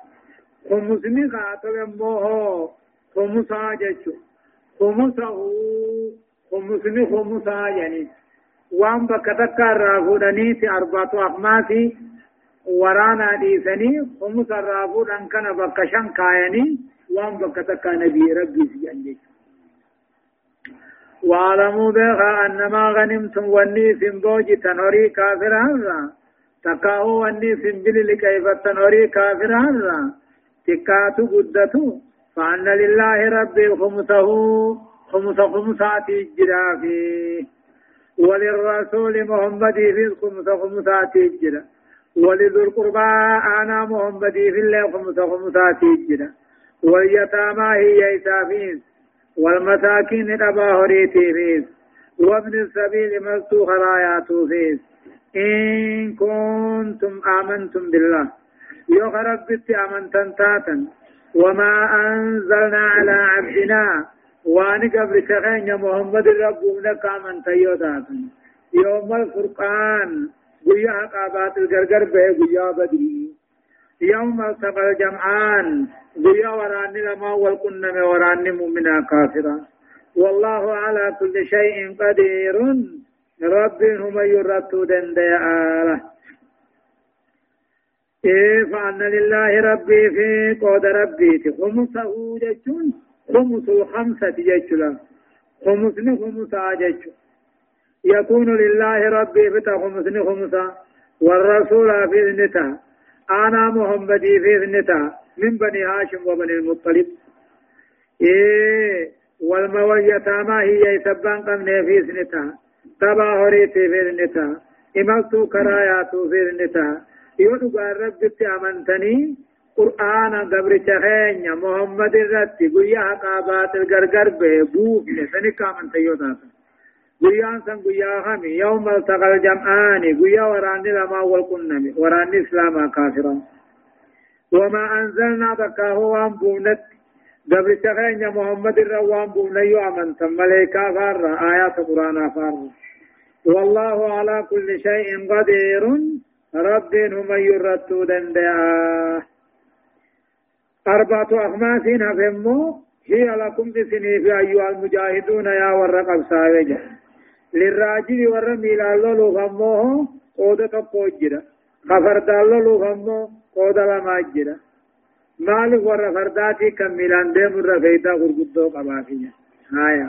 خمس نقاطب موه خمسا جيشو خمسه خمسني خمسا يعني وان بكتك الرافودني في أربعة أخماسي ورانا ديسني خمس الرافود أن كان بكشن كايني وان بكتك نبي ربي سيجي واعلموا بها أنما غنمتم وني سنبوجي تنوري كافرا تكاو وني سنبلي كيف تنوري كافرا تكاتو قدتو فأن لله ربي خمسه خمس خمسات الجرافي وللرسول محمد في خمس خمسات الجرا ولذو القربى أنا محمد في الله خمس خمسات الجرا واليتامى هي إسافين والمساكين الأبا هريتي فيس وابن السبيل مستو خرايات فيس إن كنتم آمنتم بالله. يو ربت أمنتم تاتا وما أنزلنا على عبدنا. وان قبل سخين محمد رب لك من تيوتات يوم الفرقان. قيا قابات الغرغر به قيا بدري. يوم التقى الجمعان. قيا وران لما والقنم وران مؤمنا كافرا. والله على كل شيء قدير. رب هم يرتو دنداله إيه فأن لله ربي في قود ربي خمسه جتون خمس الخمسة جتلا خمسن خمسة جتون يكون لله ربي فتا خمسن خمسة والرسول في ذنتا أنا محمد في ذنتا من بني هاشم وبني المطلب إيه والمويتاما هي يسبان قمنا في ذنتا تبا هريتي في ذنتا إمالتو كراياتو في ذنتا yoo dhugaa rabbitti amantanii qur'aana gabricha keenya muhammad irratti guyyaa haqaa baatil gargar bee buufne sanikka amantan yoo taatan guyyaan san guyyaa kami yawma altaqal jam'aani guyyaa waraanni lamaa wal qunname waraanni islaamaa kaafira وما أنزلنا بكاه وان بونت قبل تخيني محمد الروان بونيو أمن ملائكة فار آيات قرآن فار والله على كل شيء قدير. ربين هم يرتو دندعا. أربعة أخماس هفمو هي لكم بسني في أيها المجاهدون يا ورقب ساوجة للراجل ورميل اللولو فموه قودة تقوجرة خفرد اللولو فمو قودة لما جرة مالك ورفرداتي كميلان ديم الرفيدة غرقدو قبافية آية.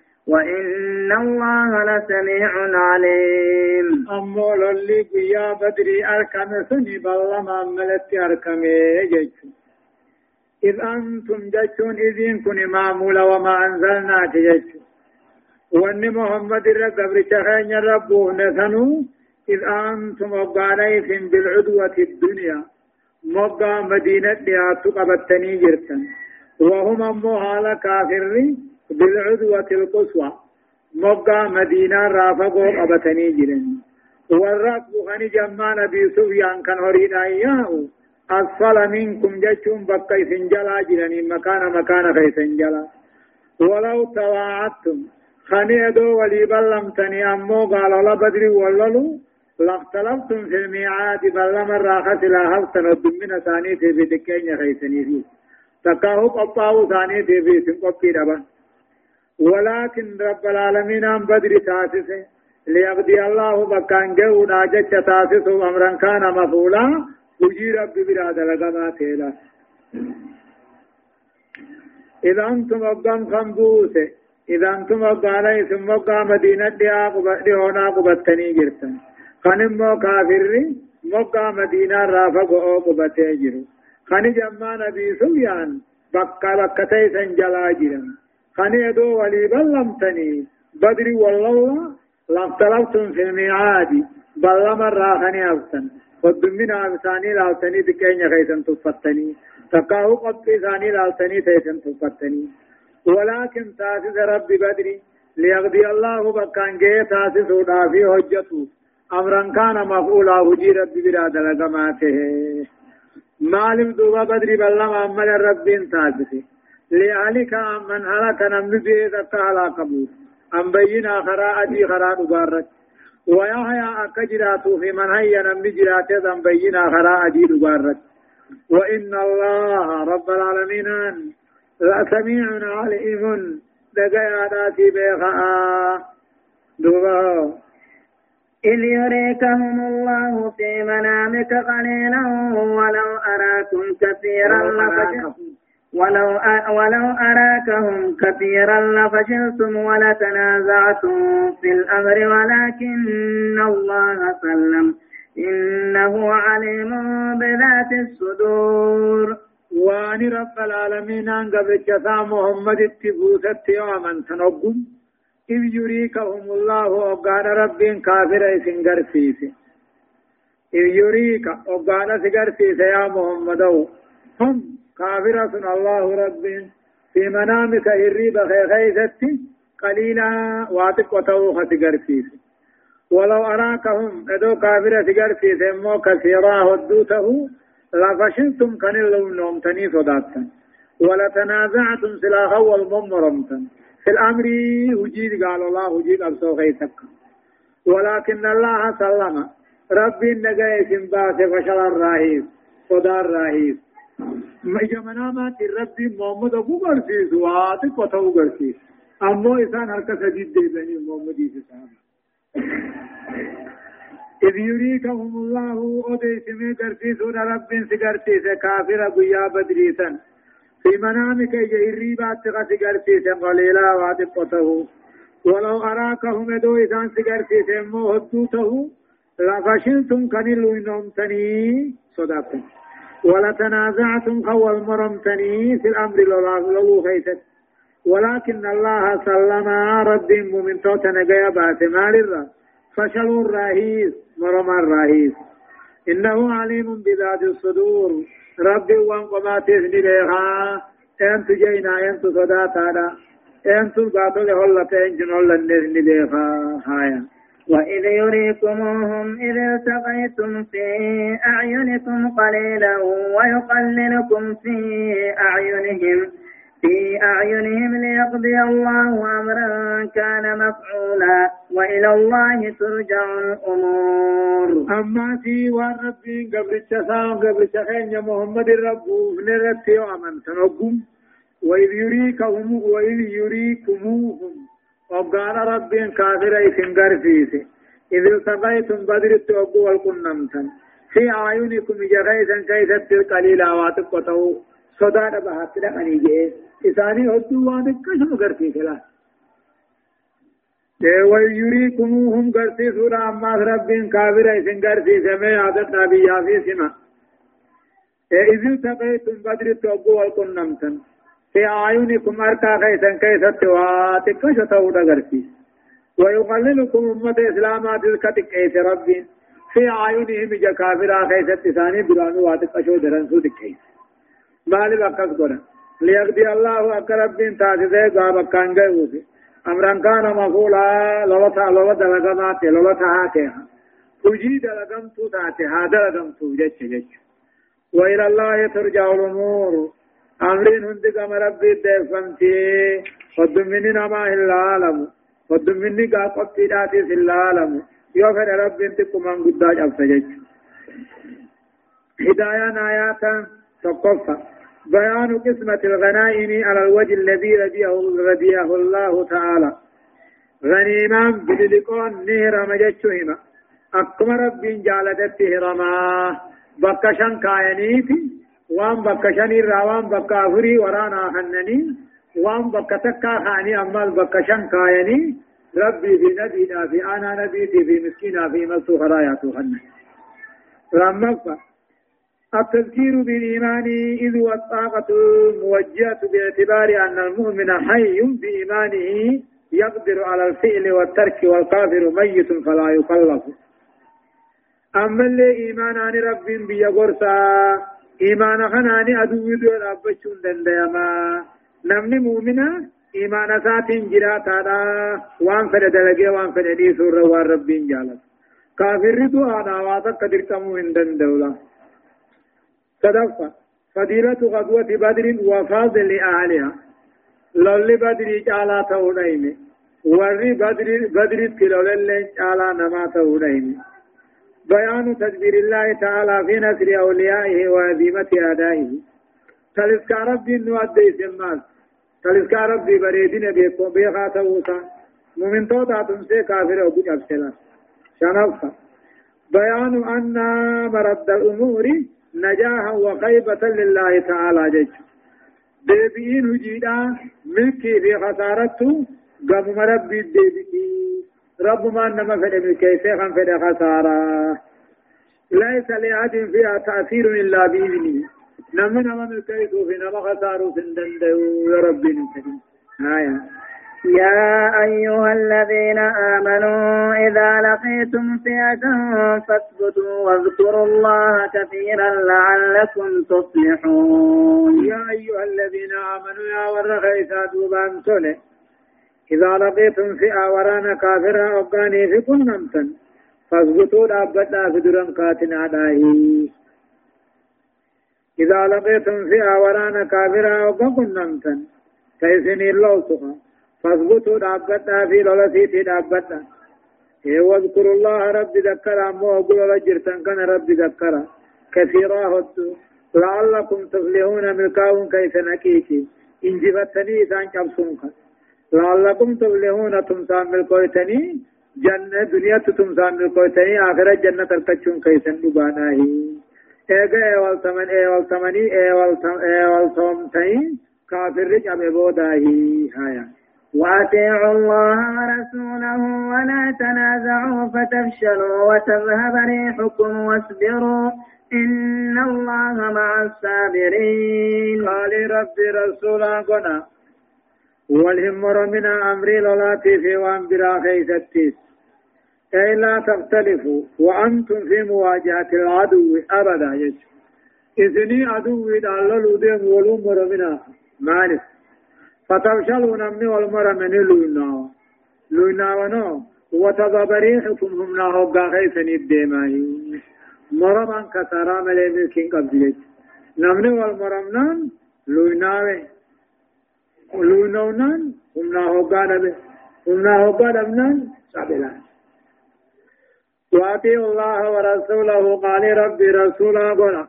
وإن الله لسميع عليم. أمو للي قيا بدري أركم سني بالله ما ملت أركم جيشو إذ أنتم جيشون إذين كن معمولا وما أنزلنا جيشو وأن محمد الرب شخين ربه نثنو إذ أنتم وقاليهم بالعدوة الدنيا. مقا مدينة لياتو قبتني جرتا وهم أمو هالا كافرين بالعدوة القصوى. مقا مدينة رافقو قبتني جرن والركب غني جمان أبي سفيان كان هريد أياه. أسفل منكم جتشم بقى سنجلا جرني مكان مكان خي سنجلا. ولو تواعدتم. خني أدو ولي بلمتني. أمو قال الله بدري وللو. لاختلفتم في الميعاد. بل من راخت لا هفتن الدمين ثاني في بدكين خيسني فيه تكاهو قطاو ثاني في سنقبي دبا ولكن رب العالمين عن بدر تاسسه. ليقضي الله بكان جو ناجت تاسسه. أمرا كان مفعولا. وجي رب براد لقما تيلا إذا أنتم أقام خنبوسه إذا أنتم أقام ثم أقام مدينة ديا قبتني قبتني جرتن. خنمو كافر مقا مدينة رافق أو قبتي جرو. خني جمع نبي سفيان بكا بكا تيسن جلا جرم خني ادو ولي بلمتني بدري والله لاختلفتم في الميعاد. بلما راخني أفتن ودمنا بساني لاوتني تكين خيسن تفتني. تقاو قد ثاني لاوتني تيسن تفتني. ولكن تاسس رب بدري ليقضي الله بكان جي تاسس ودافي حجته. أمرا كان مفعولا وجي رب براد لقماته مالم دوبا بدري بلما أمال رب تاسس لأهلك من هلك نمزي ذكا على قبول. أم بينا خراء أجي خراء دبارك ويحيى أكجرات في من هيا نمزي جرات أم بينا خراء أجي دبارك وإن الله رب العالمين لسميع عليم. دقيا ناسي بيخاء دوبا. إذ يريكهم الله في منامك قليلا ولو أراكم كثيرا لفشلتم ولو ولو أراكهم كثيرا لفشلتم ولتنازعتم في الأمر ولكن الله سلم. إنه عليم بذات الصدور. وان رب العالمين ان قبل محمد اتبوثت يوما تنقم. إذ يريكهم الله وقال رب كافر سنگر فيسي إذ يريك وقال فيسي يا محمد. هم كافرة الله رب. في منامك الريب خيخيثت قليلا واتق وتوخ سنگر فيسي ولو أراكهم أدو كافر سنگر فيسي مو كثيرا هدوته لفشلتم كان اللون نومتني صداتا ولتنازعتم سلاخا والممرمتا في الأمر وجيد قال الله وجيد أبسو غيثك ولكن الله سلم. ربي النجاة سنباس فشل الرهيب. صدار الرهيب. جمنا ما ربي محمد أبو برسيس واتك وتو برسيس أمو إسان هركا سجد دي بني محمد إسان إذ يريكهم الله أدي سمي قرسيسون رب سقرسيس كافر قيا بدريسا في منامك جهري بات سقرسي قليلا وادقته ولو أراكهم دو إسان سقرسي مو هدوته لفشلتم كنلو نومتني صدقتم ولتنازعتم خول مرمتني في الأمر لولو خيست ولكن الله سلم رد من توت نجايا بات مال فشل الرهيس مرم الرهيس. إنه عليم بذات الصدور. ربي وان قمات اسمي بيها أنت جينا أنت صداتا أنت الباطل هلا تنجن هلا نسمي بيها هايا. وإذ يريكموهم إذ التقيتم في أعينكم قليلا ويقللكم في أعينهم في أعينهم ليقضي الله أمرا كان مفعولا وإلى الله ترجع الأمور. أما في والرب قبل التسام قبل التخين يا محمد الرب نرتي ومن تنقم وإذ يريكهم وإذ يريكموهم. وقال رب كافر إذن قرفيسي. إذ التقيتم بدر التوقو والقنمتن في أعينكم جغيثا كيست القليل واتق وتو صداد بحثنا أني إساني هدو وانك كشم قرفيسي لا. ويريكموهم قرسي سورة أما رب كافر إذن قرسي سمي عدد نبي في سما إذ التقيتم بدر التوقو والقنمتن في أعينكم أركا خيسا كيسا تواتك شتو دغرسي ويقللكم أمة إسلاما تلك تكيس ربي في أعينهم جكافرا خيسا تساني برانو واتك شو درنسو تكيس مالي بقص قرن ليقضي الله أقرب بين تاسسه قاب كان جيوسي أمرا كان مفولا لوتا لوتا لغمات لوتا هاتها تجيد لغمتو تاتها دلغمتو جتش جتش وإلى الله ترجع الأمور أمرين هند كما ربي دفنتي ودمني نما إلا عالم ودمني قاقبتي داتي في العالم يوفر ربي انتكم من قداج أفسجج هدايا آياتا تقفى. بيان قسمة الغنائم على الوجه الذي رضيه رضيه الله تعالى. غنيما بدلقون نهر مجتشهما أكما رب جالدته رما بكشن كاينيتي. وان بكشن الروان بكافري ورانا حنني وان بكتكا خاني أمال بكشن كايني ربي في نبينا في أنا نبيتي في مسكينا في مسو خراياتو حنني رمضة التذكير بالإيمان إذ والطاقة موجهة باعتبار أن المؤمن حي بإيمانه يقدر على الفعل والترك والكافر ميت فلا يكلف أما اللي إيمان عن رب بيا غرسا إيمان خناني أدو دول أبشون دنديما نمني مؤمنا إيمان ساتين جراتا وان فد دلقي وان فد دي سورة وان ربين جالت كافر تو آنا واتك قدر كمو من دندولا صدفة فضيلة غزوة بدر وفاضل لأهلها لولي بدري جالا تودايمي وري بدري بدري كيلولل جالا نما تودايمي بيان تدبير الله تعالى في نصر أوليائه وهزيمة أعدائه تلسك ربي نودي سمال. تلسك ربي بريدين بيكو بيخا توسا مؤمن توتا تمسي كافر أبو أبسلا شنفا. بيان أن مرد الأمور نجاحا وخيبة لله تعالى جيش. ديبئين هجيدا ملكي في خسارته. قام ربي الديبئي رب ما نما فد ملكي سيخا فد خسارة. ليس لأحد فيها تأثير إلا بإذنه. نما نما ملكي في نما خسارة سندن يا نتكلم آية. يا أيها الذين آمنوا إذا لقيتم فئة فاثبتوا واذكروا الله كثيرا لعلكم تفلحون. يا أيها الذين آمنوا يا ورغيسا دوبان سولي إذا لقيتم فئة ورانا كافرا أبقاني في كل نمتن فاثبتوا لأبدا في درن قاتنا داهي. إذا لقيتم فئة ورانا كافرا أبقى نمتن كيسني الله سبحانه فاثبتوا دابتا في لولسيتي إيه واذكروا الله رب ذكر أمو أقول لجرتن كان رب ذكر. كثيرا هدو لعلكم تفلحون ملكاون كيف نكيتي. إن جبتني إسان كبسونك لعلكم تفلحون تمسان ملكويتني جنة دنيا تمسان ملكويتني آخرة جنة تركتشون كيسن دباناهي إيغا إيوال ثمن إيوال ثمني إيوال إيوال ثمتين. كافر رجع ببوداهي. هايا. وأطيعوا الله ورسوله ولا تنازعوا فتفشلوا وتذهب ريحكم واصبروا. إن الله مع الصابرين. قال ربي رسولا قنا. والهمر من أمري لولاتي في وان برا خيستيس أي لا تختلفوا وأنتم في مواجهة العدو أبدا يجب. إذني عدو إذا الله لديم ولومر منها مالك. فتبشلوا نمني والمرة من لونا. لونا ونو وتضبريحكم هم ناهوغا خيسن الدماء مرمان كسارا ملي ملكين قبلت نمني والمرمنان لوناوي لونونان هم ناهوغا نبي هم ناهوغا نبنان سابلان واتيوا الله ورسوله قال ربي رسولا قولا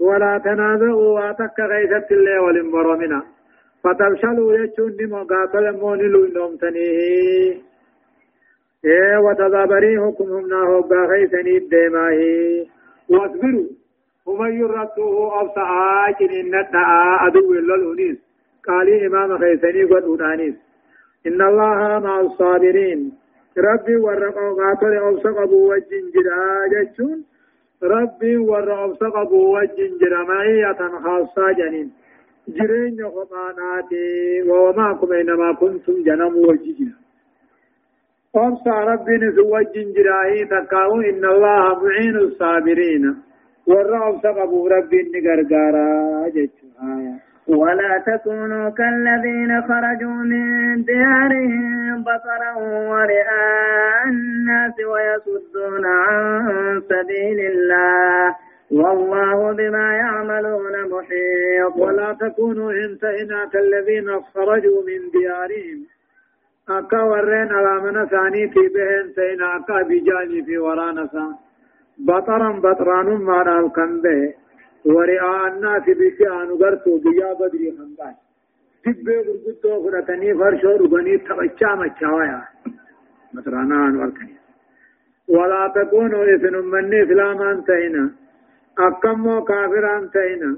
ولا تنازعوا واتك غيثت الله والمرمنا فتبشلوا يجون نمو قاتل موني لونهم تنيه إيه وتضابريهكم هم ناهو باغيثني الدماه واصبروا ومن يرده آجن إن الدعاء أدو للأنيس قال إمام خيثني قد أنانيس إن الله مع الصابرين. ربي ورقوا قاتل أبصى قبو وجن جدا جتشون ربي ورقوا أبصى قبو وجن جدا معية خاصة جنين. جرين خطاناتي وماكم إنما كنتم جنم وججنا. أبصى ربي نسوى جنجراهي تقاو إن الله معين الصابرين. والرعب سقبوا ربي نقرقارا جتشو آية. ولا تكونوا كالذين خرجوا من ديارهم بطرا ورئاء الناس ويصدون عن سبيل الله. والله بما يعملون محيط. ولا تكونوا انتهنا كالذين خرجوا من ديارهم. أكا ورين على من ثاني في بهن سينا أكا بجاني في ورانا بطرا بطران ما رأو كم به ورئاء الناس بشيء نغرتو بيا بدري خنبان. تبه غرغتو فرتني فرشو ربني تبچا مچاويا مترانا انور كني ولا تكونوا إذن من إسلاما تينا أكموا كافرا تينا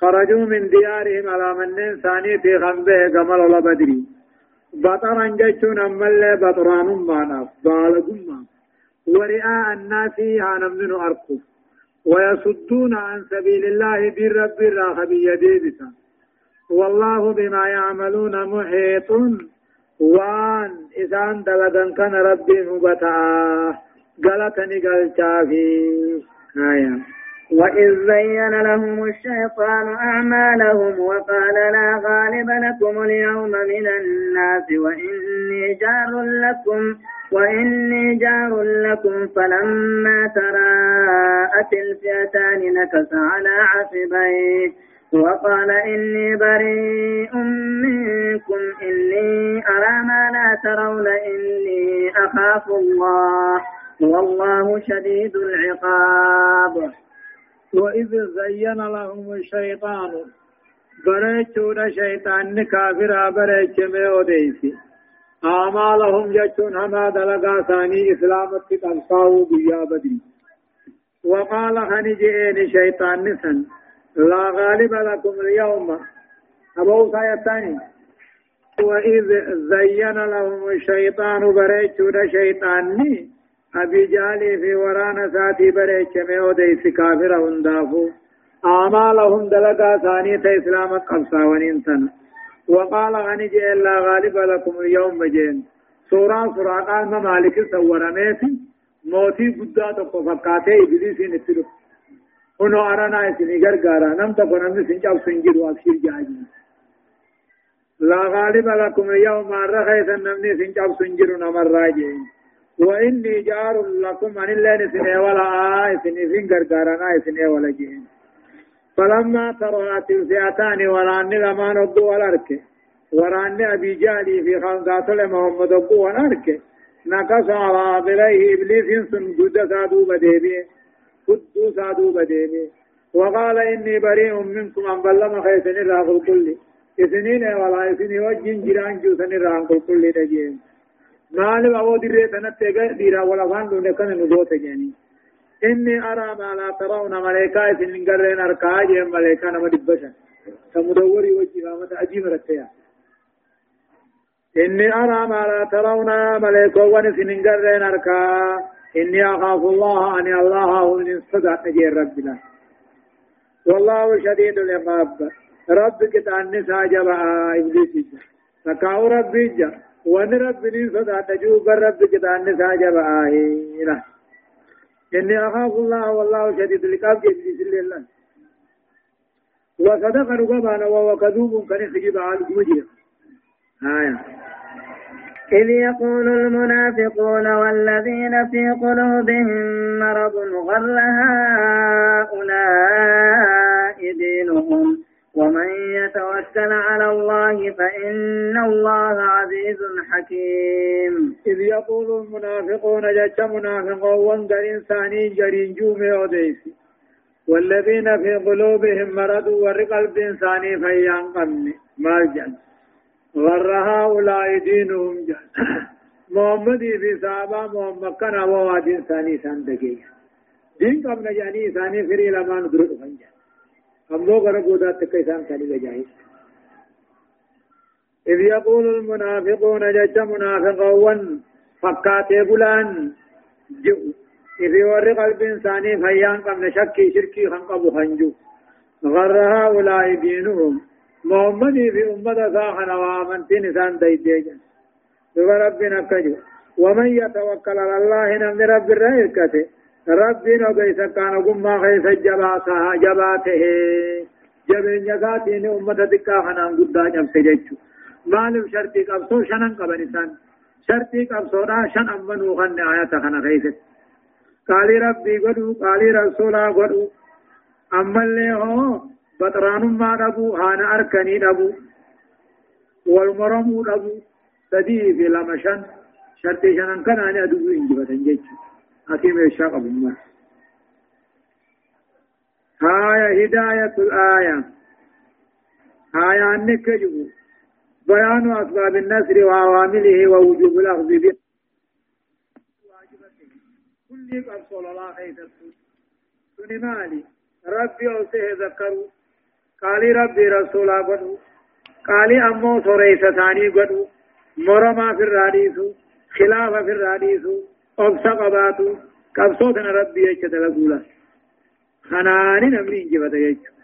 خرجوا من ديارهم على من ثاني في خنبه قمل ولا بدري بطرا جيشون أمال بطران معنا بالغم ورئاء الناس عن من أركو ويصدون عن سبيل الله بالرب الراخبي ديبسا والله بما يعملون محيط. وان إسان دلدن كان ربي مبتاه قالتني قال شافي آية. وإذ زين لهم الشيطان أعمالهم وقال لا غالب لكم اليوم من الناس وإني جار لكم. وإني جار لكم فلما تراءت الفئتان نكس على عقبيه وقال إني بريء منكم إني أرى ما لا ترون إني أخاف الله والله شديد العقاب. وإذ زين لهم الشيطان بريتون شيطان كافر بريت ميوديسي. أعمالهم جتون هما دلقا ثاني إسلام تقلقاو بيا بدري وقال خنجئين شيطان نسن. لا غالب لكم اليوم. أبو سايتاني وإذ زين لهم الشيطان بريتون شيطاني. أبي جالي في ورانا ساتي بريتش ميو ديس كافر هندافو أعمالهم دلقا ثانية إسلام قبصا وننسن وقال غني جي الله غالب لكم اليوم جين سورة سورة قال مالك سورة ميسي موتي قدا تقو فقاته إبليس نتلو هنو أرانا إسني غرغارا نم تقو نمي سنجاب سنجر وابشير جاجي. لا غالب لكم اليوم مرة خيثا نمني سنجاب سنجر نمر راجين وإني جار لكم عن الله نسني ولا آيسني فين غرغارنا آيسني ولا جين. فلما ترات الفئتان وراني لما نبو والأرك وراني أبي جالي في خلقات محمد أبو والأرك نقص على ظليه إبليس سنجد سادو بديبي قدو سادو بديبي وقال إني بريء منكم أن بلما خيسني راغل كل إسنين ولا إسني وجين جيران جوسني راغل كل دجين مال أبو دري تنتيجا ديرا ولا فان دون كان نجوت جاني إني أرى ما لا ترون ملائكة سنين قرين أركاج ملائكة نما دبشا كمدوري وجه ما أجيب رتيا. إني أرى ما لا ترون ملائكة ونسنين قرين أركا. إني أخاف الله أن الله من صدق نجي ربنا. والله شديد العقاب. ربك تأنسا جبا إبليس تكاو ربي جا. وإن رب لي صدا تجوب رب كتان ساجب آهينا إني أخاف الله والله شديد العقاب صلى الله وصدق رقبانا وهو كذوب كان خجب على الجمجير آية. إذ يقول المنافقون والذين في قلوبهم مرض غر هؤلاء دينهم. ومن يتوكل على الله فإن الله عزيز حكيم. إذ يقول المنافقون جج منافقون وانقر إنساني جرين جومي وديسي والذين في قلوبهم مرض ورقلب إنساني فيان قمني. مرجل غر هؤلاء دينهم جل محمد في صحابة محمد كان وواد إنساني سندقية دين قبل جاني إنساني فري لما ندرد فنجل أمو غرا قودا تكيسان كالي جاهز إذ يقول المنافقون جج منافقون فكاتي بلان جو إذ ور قلب إنساني فيان قمن شكي شركي خنقب خنجو۔ غر هؤلاء دينهم محمد في أمة ساخنا وآمنتين إنسان ديديجا ربنا كجو ومن يتوكل على الله نمن رب الرئيكته ربي نوغيس كان غما خيس جباتا جباته جبين يغاتين أمة دكا خنان قدا جمس جيچو مالف شرطي قبصو شنن قبنسان شرطي قبصو دا شن أمنو خن آيات خنا خيس قالي ربي قدو قالي رسولا قدو أما اللي هو بطران ما دبو هانا أركني دبو والمرمو دبو تدي في لمشان شرطي شنن كان أنا إنجبتن جيچو حكيم أبو هاية هداية الآية. آية النكجب بيان أسباب النصر وعوامله ووجوب الأخذ به. كل صلى الله عليه وسلم مالي. ربي أوسه ذكروا قال ربي رسولا قدو قال أمو سريس ثاني قدو. مرما في الراديس خلاف في الراديس أبسا قباتو قبصوتنا ربي يجد لقولا خناني نمري انجبت يجد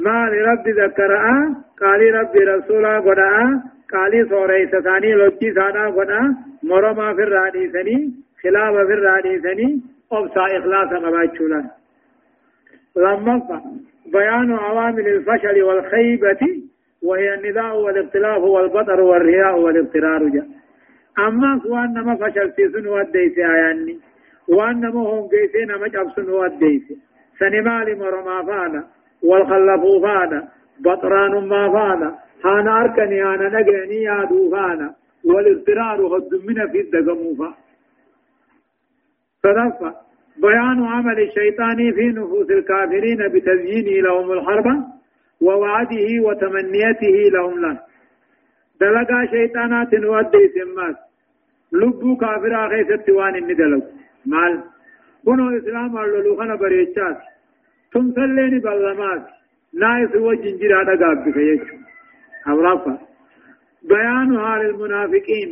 ما لرب ذكرها قال ربي رسولا قدعا قال سوريس ثاني لجي ثانا قدعا مرما في الراديسني خلاف في الراديسني أبسا إخلاص قباتشولا لما بيان عوامل الفشل والخيبة وهي النداء والاختلاف والبطر والرياء والاضطرار جاء أما وان نما فشل سيسن وديس آياني وان نما هم قيسي نما جبسن وديس سنمال مرما فانا والخلفو فانا بطران ما فانا هانا أركني أنا نقرني يادو فانا والاضطرار قد من في الدقمو فانا صدفة بيان عمل الشيطان في نفوس الكافرين بتزيينه لهم الحرب ووعده وتمنيته لهم له دلقا شيطانات ودي سمات لبو كافر آخي ستوان الندلو مال كنو إسلام اللولو خنا بريتشات ثم سليني بلمات نايس وجن جرادا قابل كيشو أورافا بيان حال المنافقين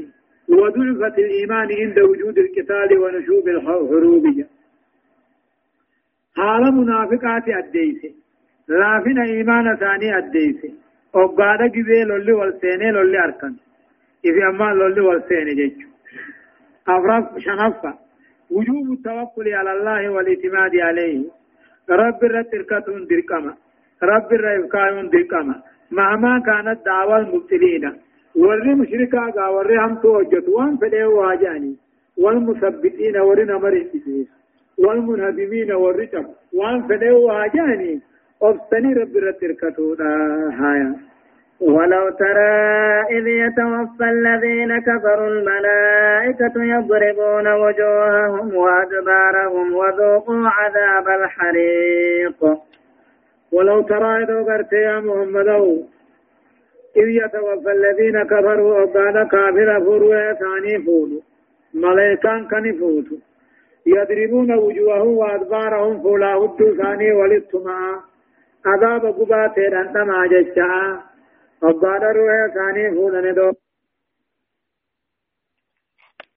وضعفة الإيمان عند وجود القتال ونشوب الحروبية حال منافقات أديسي لافن إيمان ثاني أديسي وقال جبه لولي والسيني لولي أركن إذا أما لولي والسيني جيجو أفرف شنفة. وجوب التوكل على الله والاعتماد عليه. رب الرتركتون دركما. رب الرفقايون دركما. مهما كانت دعوة المبتلين. وري مشركا وري هم توجت وان فديه واجاني. والمثبتين وري نمر والمنهدمين والرجب وان فديه واجاني. أبسني رب رتركتو هايا. ولو ترى إذ يتوفى الذين كفروا الملائكة يضربون وجوههم وأدبارهم وذوقوا عذاب الحريق. ولو ترى إذا قرت يا محمد إذ يتوفى الذين كفروا أبانا كافر فروا ثاني فولو ملائكان كان يضربون وجوههم وأدبارهم فولا هدو ثاني ولتما عذاب قباتي رنتما جشا أبانا روح ثاني فولن دو